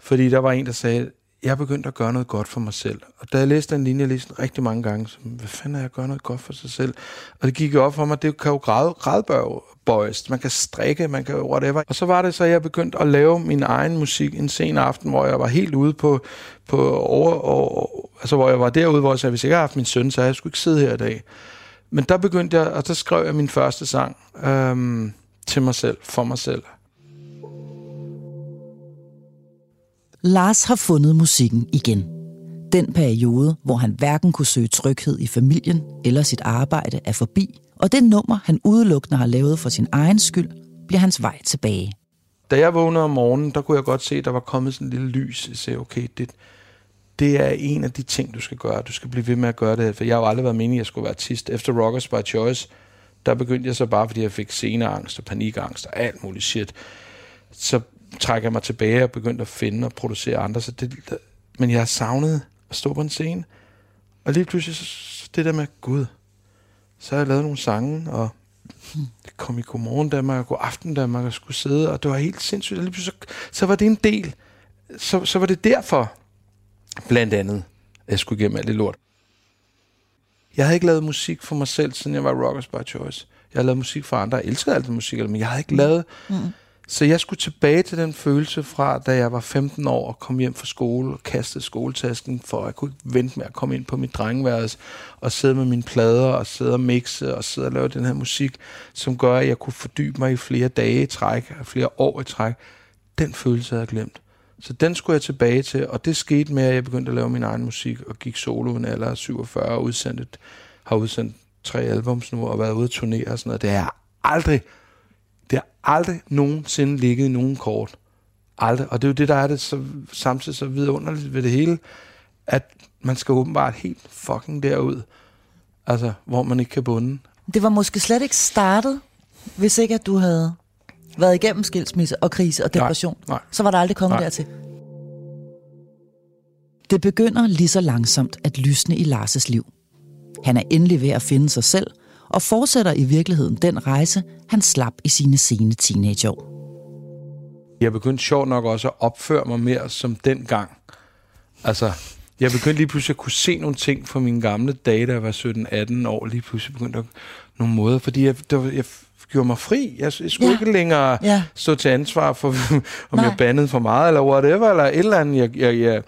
Fordi der var en, der sagde, jeg begyndte at gøre noget godt for mig selv. Og da jeg læste den linje, jeg læste den rigtig mange gange, så hvad fanden er jeg at gøre noget godt for sig selv? Og det gik jo op for mig, det kan jo gradbøjes, man kan strikke, man kan whatever. Og så var det så, at jeg begyndte at lave min egen musik en sen aften, hvor jeg var helt ude på, på over, og, altså hvor jeg var derude, hvor jeg sagde, hvis jeg ikke havde haft min søn, så jeg skulle ikke sidde her i dag. Men der begyndte jeg, og så skrev jeg min første sang øhm, til mig selv, for mig selv. Lars har fundet musikken igen. Den periode, hvor han hverken kunne søge tryghed i familien eller sit arbejde, er forbi, og det nummer, han udelukkende har lavet for sin egen skyld, bliver hans vej tilbage. Da jeg vågnede om morgenen, der kunne jeg godt se, at der var kommet sådan en lille lys. Jeg sagde, okay, det, det er en af de ting, du skal gøre. Du skal blive ved med at gøre det, for jeg har jo aldrig været meningen, at jeg skulle være artist. Efter Rockers by Choice, der begyndte jeg så bare, fordi jeg fik sceneangst og panikangst og alt muligt shit. Så trækker jeg mig tilbage og begyndte at finde og producere andre. Så det, men jeg har savnet at stå på en scene. Og lige pludselig, så, så det der med, Gud, så har jeg lavet nogle sange, og det kom i Godmorgen Danmark og Godaften Danmark og skulle sidde, og det var helt sindssygt. Og lige pludselig, så, så var det en del. Så, så var det derfor, blandt andet, jeg skulle igennem alt det lort. Jeg havde ikke lavet musik for mig selv, siden jeg var Rockers by Choice. Jeg havde lavet musik for andre. Jeg elskede alt det musik, men jeg havde ikke lavet... Mm så jeg skulle tilbage til den følelse fra, da jeg var 15 år og kom hjem fra skole og kastede skoletasken, for at jeg kunne vente med at komme ind på mit drengeværelse og sidde med mine plader og sidde og mixe og sidde og lave den her musik, som gør, at jeg kunne fordybe mig i flere dage i træk, og flere år i træk. Den følelse havde jeg glemt. Så den skulle jeg tilbage til, og det skete med, at jeg begyndte at lave min egen musik og gik solo en alder af 47 og udsendt, har udsendt tre albums nu og været ude at turnere og sådan noget. Det er aldrig det har aldrig nogensinde ligget i nogen kort. Aldrig. Og det er jo det, der er det så, samtidig så vidunderligt ved det hele, at man skal åbenbart helt fucking derud, altså, hvor man ikke kan bunde. Det var måske slet ikke startet, hvis ikke at du havde været igennem skilsmisse og krise og depression. Nej, nej. Så var der aldrig kommet nej. dertil. Det begynder lige så langsomt at lysne i Lars' liv. Han er endelig ved at finde sig selv, og fortsætter i virkeligheden den rejse, han slap i sine sene teenageår. Jeg begyndte sjovt nok også at opføre mig mere som dengang. Altså, jeg begyndte lige pludselig at kunne se nogle ting fra mine gamle dage, da jeg var 17-18 år, lige pludselig begyndte at nogle måder, fordi jeg, der, jeg gjorde mig fri. Jeg, jeg skulle ja. ikke længere ja. stå til ansvar for, om Nej. jeg bandede for meget, eller whatever, eller et eller andet, jeg, jeg, jeg,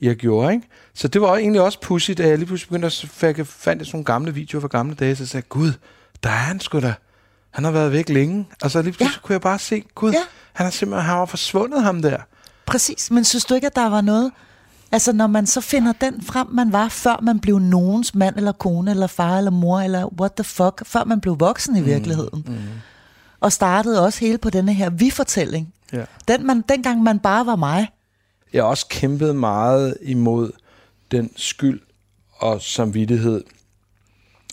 jeg gjorde, ikke? Så det var egentlig også pudsigt, da jeg lige pludselig begyndte at fandt sådan nogle gamle videoer fra gamle dage, så jeg sagde, gud, der er han sgu da. Han har været væk længe. Og så lige pludselig ja. kunne jeg bare se, gud, ja. han har simpelthen han har forsvundet ham der. Præcis, men synes du ikke, at der var noget... Altså, når man så finder den frem, man var, før man blev nogens mand, eller kone, eller far, eller mor, eller what the fuck, før man blev voksen i mm, virkeligheden. Mm, mm. Og startede også hele på denne her vi-fortælling. Ja. Den man, dengang man bare var mig. Jeg har også kæmpet meget imod den skyld og samvittighed,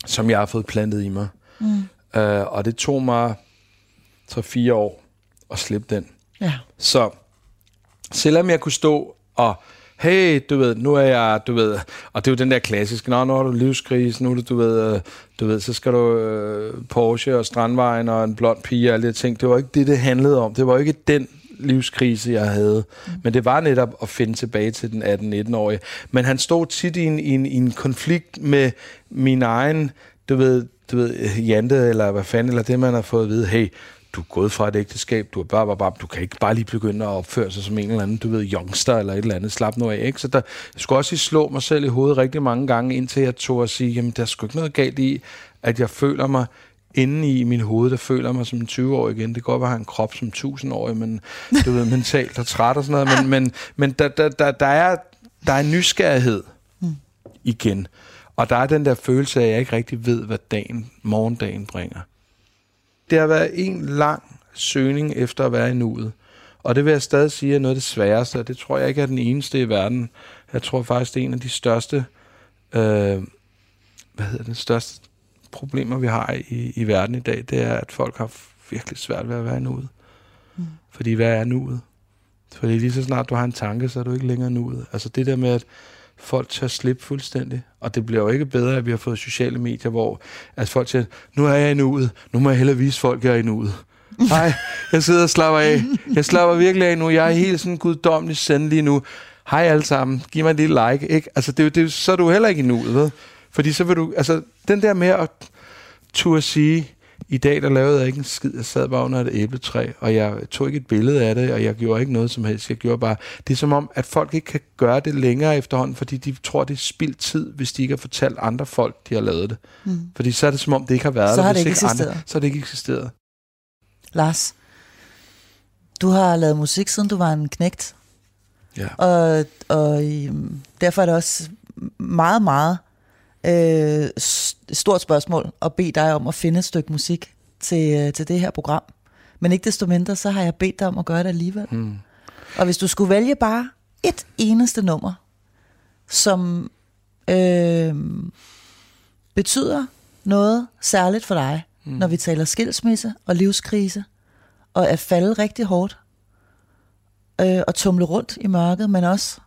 som jeg har fået plantet i mig. Mm. Øh, og det tog mig 3-4 år at slippe den. Ja. Så selvom jeg kunne stå og hey, du ved, nu er jeg, du ved, og det er jo den der klassiske, nå, nu har du livskrise, nu er det, du ved, øh, du ved, så skal du øh, Porsche og Strandvejen og en blond pige og alle de ting. Det var ikke det, det handlede om. Det var ikke den livskrise, jeg havde. Mm. Men det var netop at finde tilbage til den 18-19-årige. Men han stod tit i en, i, en, i en konflikt med min egen, du ved, du ved, Jante, eller hvad fanden, eller det, man har fået at vide, hey, du er gået fra et ægteskab, du er bare, bare, bare, du kan ikke bare lige begynde at opføre sig som en eller anden, du ved, youngster eller et eller andet, slap nu af, ikke? Så der, jeg skulle også slå mig selv i hovedet rigtig mange gange, indtil jeg tog at sige, jamen, der er sgu ikke noget galt i, at jeg føler mig inde i min hoved, der føler mig som en 20-årig igen. Det kan godt være, at jeg har en krop som 1000-årig, men du ved, mentalt og træt og sådan noget. Men, men, men der, der, der, der, er, der er en nysgerrighed igen. Og der er den der følelse af, at jeg ikke rigtig ved, hvad dagen, morgendagen bringer. Det har været en lang søgning efter at være i nuet. Og det vil jeg stadig sige er noget af det sværeste, og det tror jeg ikke er den eneste i verden. Jeg tror faktisk, det er en af de største, øh, hvad hedder det, største problemer, vi har i, i verden i dag, det er, at folk har virkelig svært ved at være i nuet. Mm. Fordi hvad er nuet? Fordi lige så snart du har en tanke, så er du ikke længere nuet. Altså det der med, at folk tør slippe fuldstændig. Og det bliver jo ikke bedre, at vi har fået sociale medier, hvor at folk siger, nu er jeg i nuet, nu må jeg hellere vise folk, jeg er i nuet. Nej, jeg sidder og slapper af. Jeg slapper virkelig af nu. Jeg er helt sådan guddommelig send lige nu. Hej alle sammen, giv mig en lille like. Ikke? Altså, det, det, så er du heller ikke i nuet, ved? Fordi så vil du, altså, den der med at turde sige, i dag der lavede jeg ikke en skid, jeg sad bare under et æbletræ, og jeg tog ikke et billede af det, og jeg gjorde ikke noget som helst. Jeg gjorde bare, det er som om, at folk ikke kan gøre det længere efterhånden, fordi de tror, det er spildt tid, hvis de ikke har fortalt andre folk, de har lavet det. Mm. Fordi så er det som om, det ikke har været så der. Har det ikke eksisteret. Andre, så har det ikke eksisteret. Lars, du har lavet musik, siden du var en knægt. Ja. Og, og derfor er det også meget, meget øh, stort spørgsmål at bede dig om at finde et stykke musik til, øh, til det her program. Men ikke desto mindre, så har jeg bedt dig om at gøre det alligevel. Mm. Og hvis du skulle vælge bare et eneste nummer, som øh, betyder noget særligt for dig, mm. når vi taler skilsmisse og livskrise, og at falde rigtig hårdt, øh, og tumle rundt i mørket, men også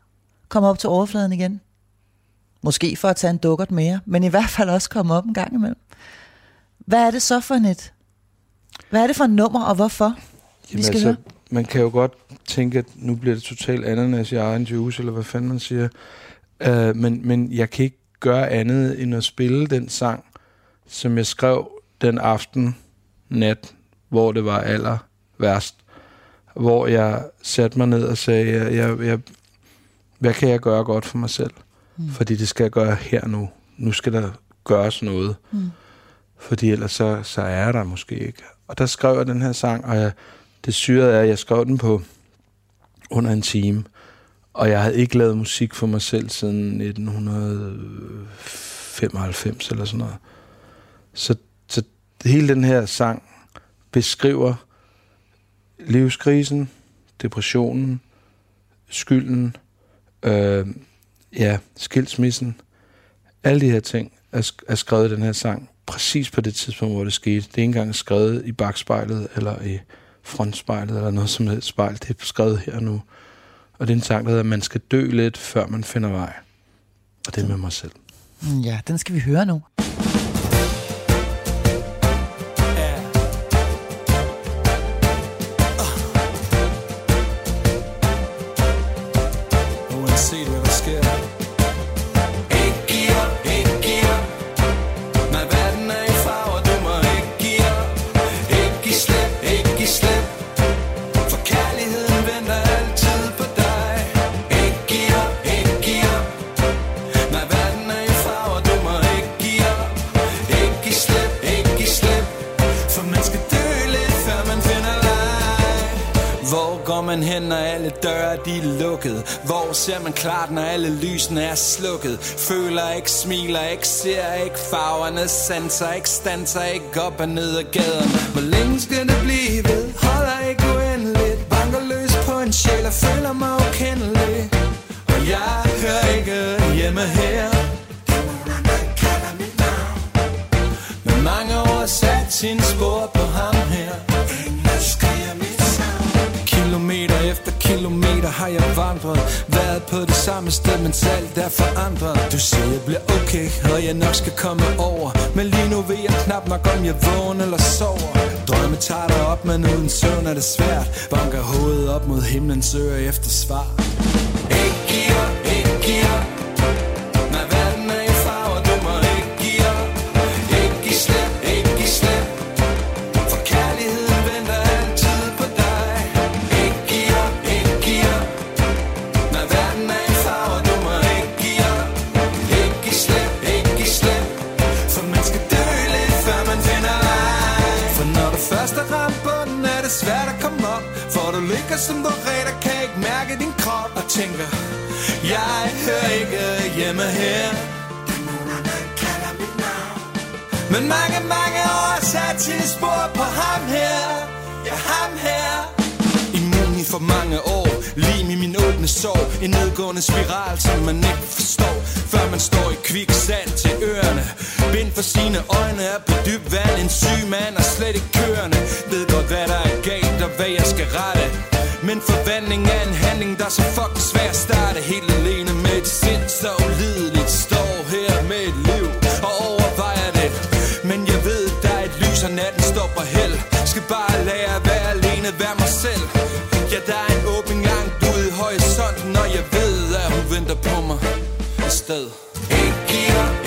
komme op til overfladen igen. Måske for at tage en dukkert mere, men i hvert fald også komme op en gang imellem. Hvad er det så for et? Hvad er det for et nummer, og hvorfor? Jamen vi skal altså, høre? man kan jo godt tænke, at nu bliver det totalt ananas i egen juice, eller hvad fanden man siger. Uh, men, men jeg kan ikke gøre andet end at spille den sang, som jeg skrev den aften, nat, hvor det var aller værst. Hvor jeg satte mig ned og sagde, jeg, jeg, jeg, hvad kan jeg gøre godt for mig selv? Mm. Fordi det skal jeg gøre her nu. Nu skal der gøres noget. Mm. Fordi ellers så, så er der måske ikke. Og der skrev jeg den her sang, og jeg, det syrede er, at jeg skrev den på under en time. Og jeg havde ikke lavet musik for mig selv siden 1995 eller sådan noget. Så, så hele den her sang beskriver livskrisen, depressionen, skylden, øh, ja, skilsmissen, alle de her ting er, er skrevet i den her sang præcis på det tidspunkt, hvor det skete. Det er ikke engang skrevet i bagspejlet eller i frontspejlet eller noget som helst spejl. Det er skrevet her nu. Og det er en sang, der hedder, at man skal dø lidt, før man finder vej. Og det er med mig selv. Ja, den skal vi høre nu. Ikke, ikke, ser ikke farverne, sanser ikke, stanser ikke op og ned ad gaden. Hvor længe skal det blive ved? Holder ikke uendeligt, banker løs på en sjæl og føler mig har jeg vandret. Været på det samme sted, men alt er forandret. Du siger, jeg bliver okay, og jeg nok skal komme over. Men lige nu ved jeg knap nok, om jeg vågner eller sover. Drømme tager dig op, men uden søvn er det svært. Banker hovedet op mod himlen, søger efter svar. Som du redder, kan ikke mærke din krop Og tænker, jeg hører ikke hjemme her. Men mange, mange år sat til spor på ham her. Ja, ham her. Immun i for mange år Lim i min åbne sår En nedgående spiral, som man ikke forstår Før man står i kviksand til ørerne. Bind for sine øjne er på dyb vand. En syg mand er slet ikke kørende. Ved godt, hvad der er galt og hvad jeg skal rette. Men forvandling er en handling, der er så fucking svær at starte. Helt alene med et sind, så ulideligt Står her med et liv og overvejer det. Men jeg ved, der er et lys, og natten står på held Skal bare lære at være alene, være mig selv. Ja, der er en åben gang ude i horisonten Og jeg ved, at hun venter på mig et sted Ikke giver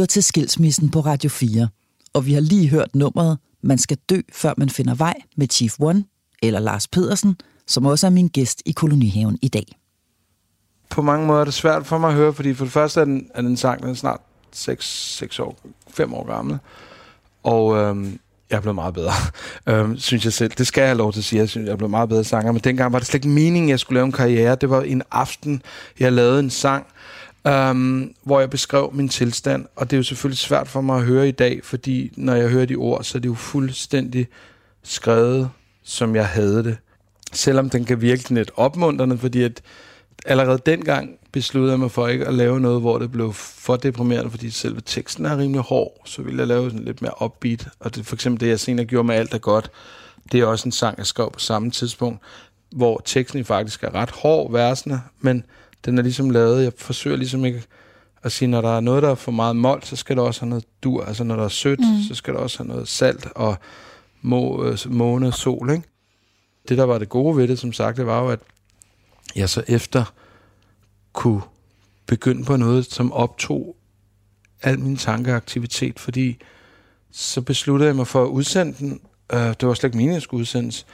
lytter til Skilsmissen på Radio 4, og vi har lige hørt nummeret Man skal dø, før man finder vej med Chief One, eller Lars Pedersen, som også er min gæst i kolonihaven i dag. på mange måder er det svært for mig at høre, fordi for det første er den, er den sang, den er snart 6, 6 år, 5 år gammel. Og øhm, jeg er blevet meget bedre, øhm, synes jeg selv. Det skal jeg have lov til at sige. Jeg synes, jeg er blevet meget bedre sanger. Men dengang var det slet ikke meningen, at jeg skulle lave en karriere. Det var en aften, jeg lavede en sang, øhm, hvor jeg beskrev min tilstand. Og det er jo selvfølgelig svært for mig at høre i dag, fordi når jeg hører de ord, så er det jo fuldstændig skrevet, som jeg havde det. Selvom den kan virke lidt opmuntrende, fordi at allerede dengang besluttede jeg mig for ikke at lave noget, hvor det blev for deprimerende, fordi selve teksten er rimelig hård, så ville jeg lave sådan lidt mere upbeat. Og det, for eksempel det, jeg senere gjorde med Alt er godt, det er også en sang, jeg skrev på samme tidspunkt, hvor teksten faktisk er ret hård, versene, men den er ligesom lavet, jeg forsøger ligesom ikke at sige, når der er noget, der er for meget mål, så skal der også have noget dur. Altså når der er sødt, mm. så skal der også have noget salt og må, øh, måne, sol, ikke? Det, der var det gode ved det, som sagt, det var jo, at jeg så efter kunne begynde på noget, som optog al min tankeaktivitet, fordi så besluttede jeg mig for at udsende den. Øh, det var slet ikke meningen, at jeg skulle udsendes.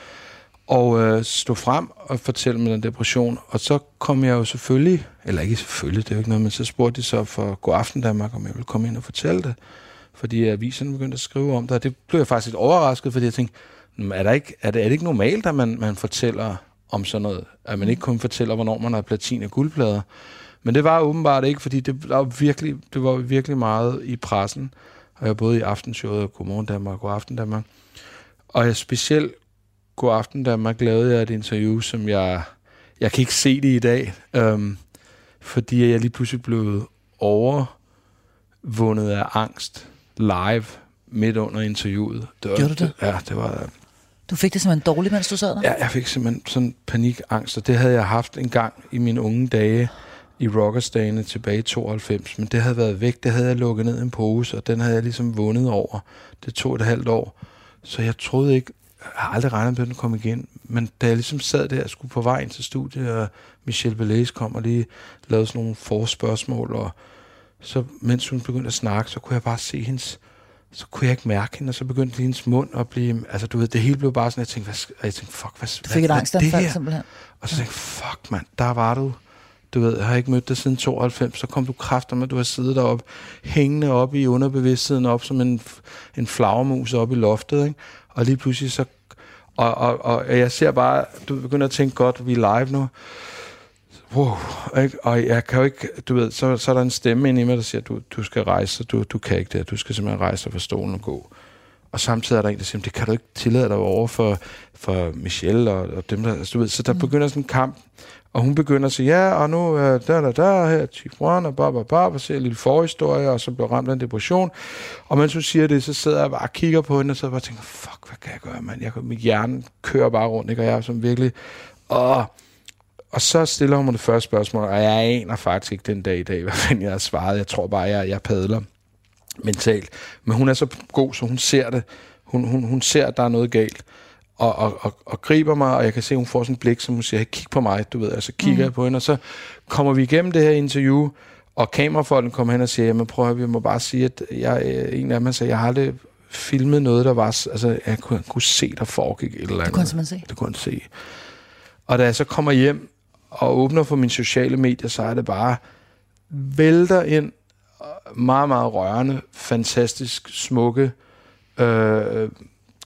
Og øh, stå frem og fortælle med den depression. Og så kom jeg jo selvfølgelig, eller ikke selvfølgelig, det er jo ikke noget, men så spurgte de så for God Aften Danmark, om jeg ville komme ind og fortælle det. Fordi aviserne begyndte at skrive om det, og det blev jeg faktisk lidt overrasket, fordi jeg tænkte, er, der ikke, er, det, er det ikke normalt, at man, man fortæller om sådan noget? At man ikke kun fortæller, hvornår man har platin og guldplader? Men det var åbenbart ikke, fordi det, der var virkelig, det var virkelig meget i pressen. Og jeg både i Aftenshowet og Godmorgen Danmark og God Aften Danmark. Og jeg specielt God Aften Danmark lavede jeg et interview, som jeg... Jeg kan ikke se det i dag, øhm, fordi jeg lige pludselig blev overvundet af angst live midt under interviewet. Det var, Gjorde du det? Ja, det var... Du fik det simpelthen dårligt, mens du sad der? Ja, jeg fik simpelthen sådan panikangst, og det havde jeg haft en gang i mine unge dage i rockersdagene tilbage i 92, men det havde været væk, det havde jeg lukket ned i en pose, og den havde jeg ligesom vundet over. Det tog et halvt år, så jeg troede ikke, har aldrig regnet med, at den kom igen, men da jeg ligesom sad der og skulle på vej ind til studiet, og Michelle Belaise kom og lige lavede sådan nogle forspørgsmål, og så mens hun begyndte at snakke, så kunne jeg bare se hendes, så kunne jeg ikke mærke hende, og så begyndte hendes mund at blive, altså du ved, det hele blev bare sådan, jeg tænkte, hvad, jeg tænkte fuck, hvad, Du fik et hvad, angstanfald hvad det her? simpelthen. Og så tænkte jeg, fuck mand, der var du. Du ved, jeg har ikke mødt dig siden 92, så kom du kræfter med, at du har siddet deroppe, hængende op i underbevidstheden, op som en, en flagermus op i loftet, ikke? Og lige pludselig så... Og, og, og jeg ser bare, du begynder at tænke, godt, vi er live nu. Wow, ikke? Og jeg kan jo ikke, du ved, så, så er der en stemme inde i mig, der siger, du, du skal rejse, du, du kan ikke det, du skal simpelthen rejse dig fra stolen og gå. Og samtidig er der en, der siger, det kan du ikke tillade dig over for, for Michelle og, og dem, der, altså, du ved, så der mm. begynder sådan en kamp, og hun begynder at sige, ja, og nu er der, der, der, her, Chief One, og bab, bab, bab, og ser en lille forhistorie, og så bliver ramt af en depression. Og mens hun siger det, så sidder jeg bare og kigger på hende, og så bare tænker, fuck, hvad kan jeg gøre, mand? Jeg, mit hjerne kører bare rundt, ikke? Og jeg er sådan virkelig, åh, og så stiller hun mig det første spørgsmål, og jeg aner faktisk ikke den dag i dag, hvad fanden jeg har svaret. Jeg tror bare, jeg, jeg padler mentalt. Men hun er så god, så hun ser det. Hun, hun, hun ser, at der er noget galt. Og, og, og, og griber mig, og jeg kan se, at hun får sådan et blik, som hun siger, hey, kig på mig, du ved. Og så kigger mm. jeg på hende, og så kommer vi igennem det her interview, og kamerafolken kommer hen og siger, jamen prøv at vi må bare sige, at jeg, øh, en af dem sagde, jeg har aldrig filmet noget, der var, altså jeg kunne, kunne se, der foregik et eller andet. Det kunne simpelthen se. Det kunne han se. Og da jeg så kommer hjem og åbner for mine sociale medier, så er det bare vælter ind meget, meget rørende, fantastisk smukke øh,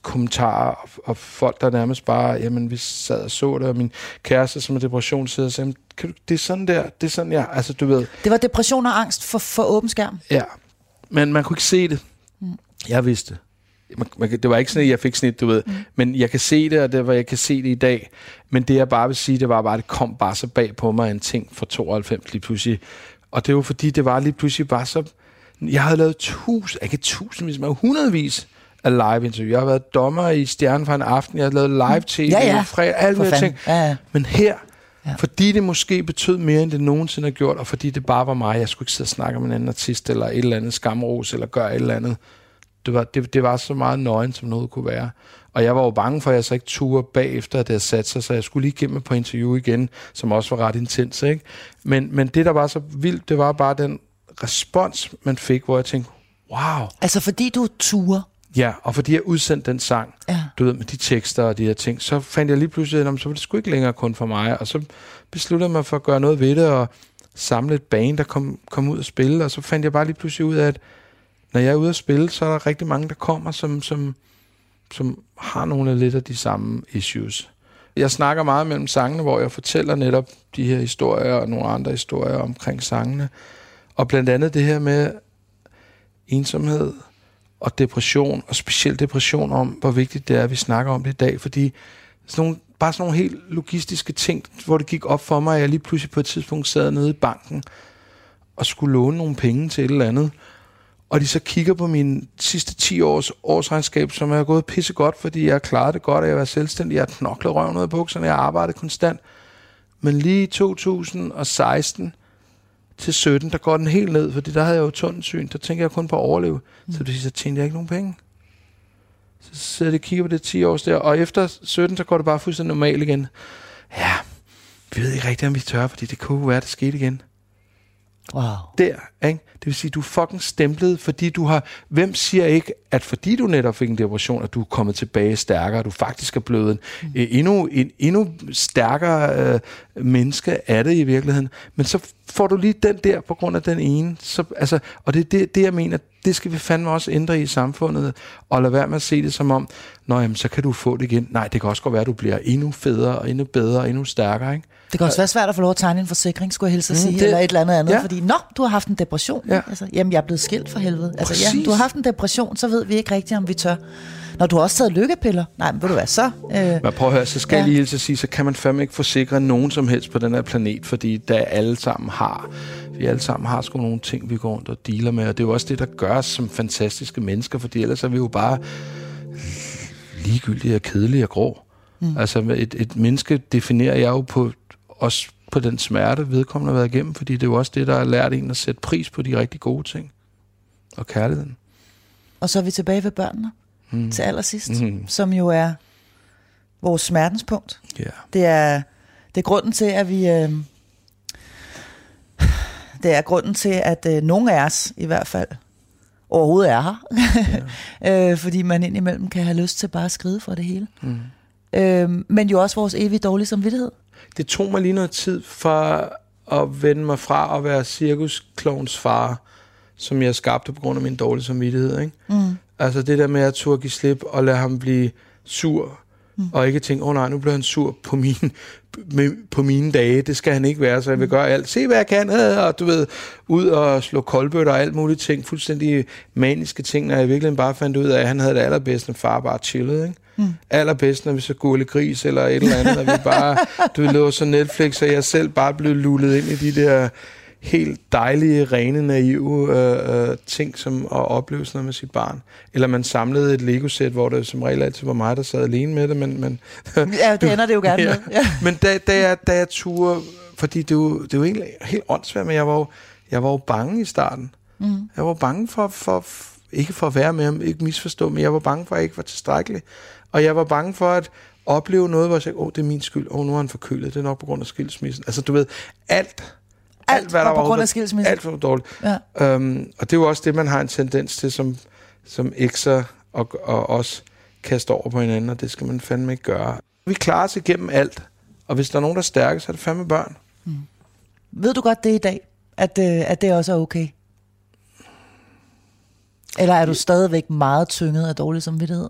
kommentarer og, og folk, der nærmest bare, jamen vi sad og så det, og min kæreste, som er depression, sidder og siger, kan du, det er sådan der, det er sådan, jeg, altså du ved, Det var depression og angst for, for åben skærm. Ja, men man kunne ikke se det. Mm. Jeg vidste det. Man, man, det var ikke sådan, at jeg fik snit, du ved. Mm. Men jeg kan se det, og det var, jeg kan se det i dag. Men det, jeg bare vil sige, det var bare, det kom bare så bag på mig en ting fra 92 lige pludselig. Og det var fordi, det var lige pludselig bare så... Jeg havde lavet tusind, ikke tusindvis, men hundredvis af live interview. Jeg har været dommer i Stjernen for en aften. Jeg har lavet live tv, Ja, ja. fredag, alt muligt ting. Ja, ja. Men her, Ja. ja. fordi det måske betød mere, end det nogensinde har gjort, og fordi det bare var mig, jeg skulle ikke sidde og snakke med en anden artist, eller et eller andet skamros, eller gøre et eller andet. Det var, det, det var så meget nøgen, som noget kunne være. Og jeg var jo bange for, at jeg så ikke turde bagefter, at det havde sat sig, så jeg skulle lige igennem på interview igen, som også var ret intens. Ikke? Men, men det, der var så vildt, det var bare den respons, man fik, hvor jeg tænkte, wow, Altså fordi du turer. Ja, og fordi jeg udsendte den sang, Ja. du ved, med de tekster og de her ting, så fandt jeg lige pludselig, at så var det sgu ikke længere kun for mig, og så besluttede jeg mig for at gøre noget ved det, og samle et band, der kom, kom ud og spille, og så fandt jeg bare lige pludselig ud af, at når jeg er ude at spille, så er der rigtig mange, der kommer, som, som, som har nogle af lidt af de samme issues. Jeg snakker meget mellem sangene, hvor jeg fortæller netop de her historier og nogle andre historier omkring sangene. Og blandt andet det her med ensomhed og depression, og specielt depression om, hvor vigtigt det er, at vi snakker om det i dag, fordi sådan nogle, bare sådan nogle helt logistiske ting, hvor det gik op for mig, at jeg lige pludselig på et tidspunkt sad nede i banken og skulle låne nogle penge til et eller andet, og de så kigger på min sidste 10 års årsregnskab, som er gået pisse godt, fordi jeg har klaret det godt, og jeg har været selvstændig, jeg har knoklet røven ud af bukserne, jeg har arbejdet konstant. Men lige i 2016 til 17, der går den helt ned, fordi der havde jeg jo tunnelsyn, der tænker jeg kun på at overleve. Mm. Så det vil sige, så tjente jeg ikke nogen penge. Så sidder og kigger på det 10 års der, og efter 17, så går det bare fuldstændig normalt igen. Ja, vi ved ikke rigtigt, om vi tør, fordi det kunne være, at det skete igen Wow. der, ikke? Det vil sige, du er fucking stemplet, fordi du har... Hvem siger ikke, at fordi du netop fik en depression, at du er kommet tilbage stærkere, du faktisk er blevet en mm. endnu, en endnu stærkere øh, menneske af det i virkeligheden. Men så får du lige den der på grund af den ene. Så, altså, og det er det, det, jeg mener, det skal vi fandme også ændre i samfundet, og lade være med at se det som om, Nå, jamen, så kan du få det igen. Nej, det kan også godt være, at du bliver endnu federe, og endnu bedre, endnu stærkere, ikke? Det kan også være svært at få lov at tegne en forsikring, skulle jeg hilse at Mm, sige, det- eller et eller andet andet, Ja. fordi, nå, du har haft en depression. Ja. Altså, jamen, jeg er blevet skilt for helvede. Altså, ja, du har haft en depression, så ved vi ikke rigtigt, om vi tør. Når du har også taget lykkepiller. Nej, men ved du hvad, så... Øh, Men prøv at høre, så skal ja. Jeg lige hilse at sige, så kan man fandme ikke forsikre nogen som helst på den her planet, fordi da alle sammen har, vi alle sammen har sgu nogle ting, vi går rundt og dealer med, og det er jo også det, der gør os som fantastiske mennesker, fordi ellers er vi jo bare ligegyldige og kedelige og grå. Mm. Altså et, et menneske definerer jeg jo på, også på den smerte, vedkommende har været igennem, fordi det er jo også det, der har lært en at sætte pris på de rigtig gode ting. Og kærligheden. og så er vi tilbage ved børnene mm. til allersidst, Mm. som jo er vores smertenspunkt. Ja. Det er, det er grunden til, at vi... Øh, det er grunden til, at øh, nogle af os i hvert fald overhovedet er her. øh, fordi man indimellem kan have lyst til bare at skride for det hele. Mm. Øh, men jo også vores evige dårlige samvittighed. Det tog mig lige noget tid for at vende mig fra at være cirkusklovns far, som jeg skabte på grund af min dårlige samvittighed. Ikke? Mm. Altså det der med at turde give slip og lade ham blive sur, mm. og ikke tænke, åh oh, nej, nu bliver han sur på, min, med, på mine dage. Det skal han ikke være, så jeg vil gøre alt. Se, hvad jeg kan, øh, og du ved, ud og slå koldbøtter og alt muligt ting. Fuldstændig maniske ting, når jeg virkelig bare fandt ud af, at han havde det allerbedst, når far bare chillede. Ikke? Mm. Allerbedst, når vi så gurle gris eller et eller andet, når vi bare, du lå så Netflix, og jeg selv bare blev lullet ind i de der helt dejlige, rene, naive øh, øh, ting som at opleve sådan noget med sit barn. Eller man samlede et Lego-sæt, hvor det som regel altid var mig, der sad alene med det, men, men Ja, det ender det jo gerne Ja. med. Ja. men da, da, jeg, da jeg turde, fordi det er jo, det er jo egentlig helt åndssvagt, men jeg var jo, jeg var jo bange i starten. Mm. Jeg var bange for, for, ikke for at være med ham, ikke misforstå, men jeg var bange for, at jeg ikke var tilstrækkelig. Og jeg var bange for at opleve noget, hvor jeg sagde, åh, det er min skyld, åh, nu er han forkølet, det er nok på grund af skilsmissen. Altså, du ved, alt, Alt var på grund af skilsmissen. Alt var dårligt. Ja. Um, og det er jo også det, man har en tendens til, som, som ekser og, og os kaster over på hinanden, og det skal man fandme ikke gøre. Vi klarer os igennem alt, og hvis der er nogen, der er stærke, så er det fandme børn. Ved du godt det i dag, at, øh, at det også er okay? Eller er du stadigvæk meget tynget af dårlig samvittighed?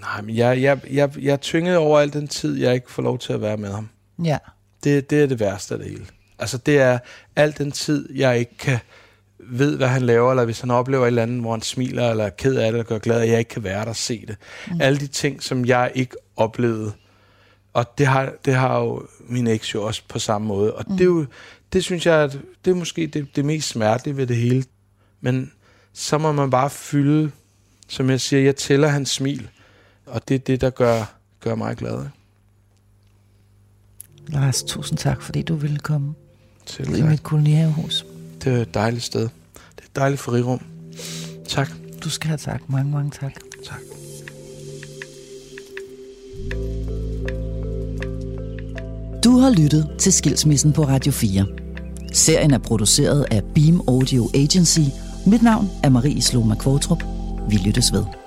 Nej, men jeg, jeg, jeg, jeg er tynget over al den tid, jeg ikke får lov til at være med ham. Ja. Det, det er det værste af det hele. Altså, det er al den tid, jeg ikke kan ved, hvad han laver, eller hvis han oplever et eller andet, hvor han smiler, eller er ked af det, eller gør glad, at jeg ikke kan være der og se det. Mm. Alle de ting, som jeg ikke oplevede. Og det har, det har jo min eks jo også på samme måde. Og mm. det, er jo, det synes jeg, at det er måske det, det mest smertelige ved det hele. Men så må man bare fylde, som jeg siger, jeg tæller hans smil. Og det er det, der gør, gør mig glad. Lars, tusind tak, fordi du ville komme Selv ud i mit kolonihavehus. Det er et dejligt sted. Det er et dejligt frirum. Tak. Du skal have tak. Mange, mange tak. Tak. Du har lyttet til Skilsmissen på Radio 4. Serien er produceret af Beam Audio Agency. Mit navn er Marie Sloma Kvartrup. Vi lyttes ved.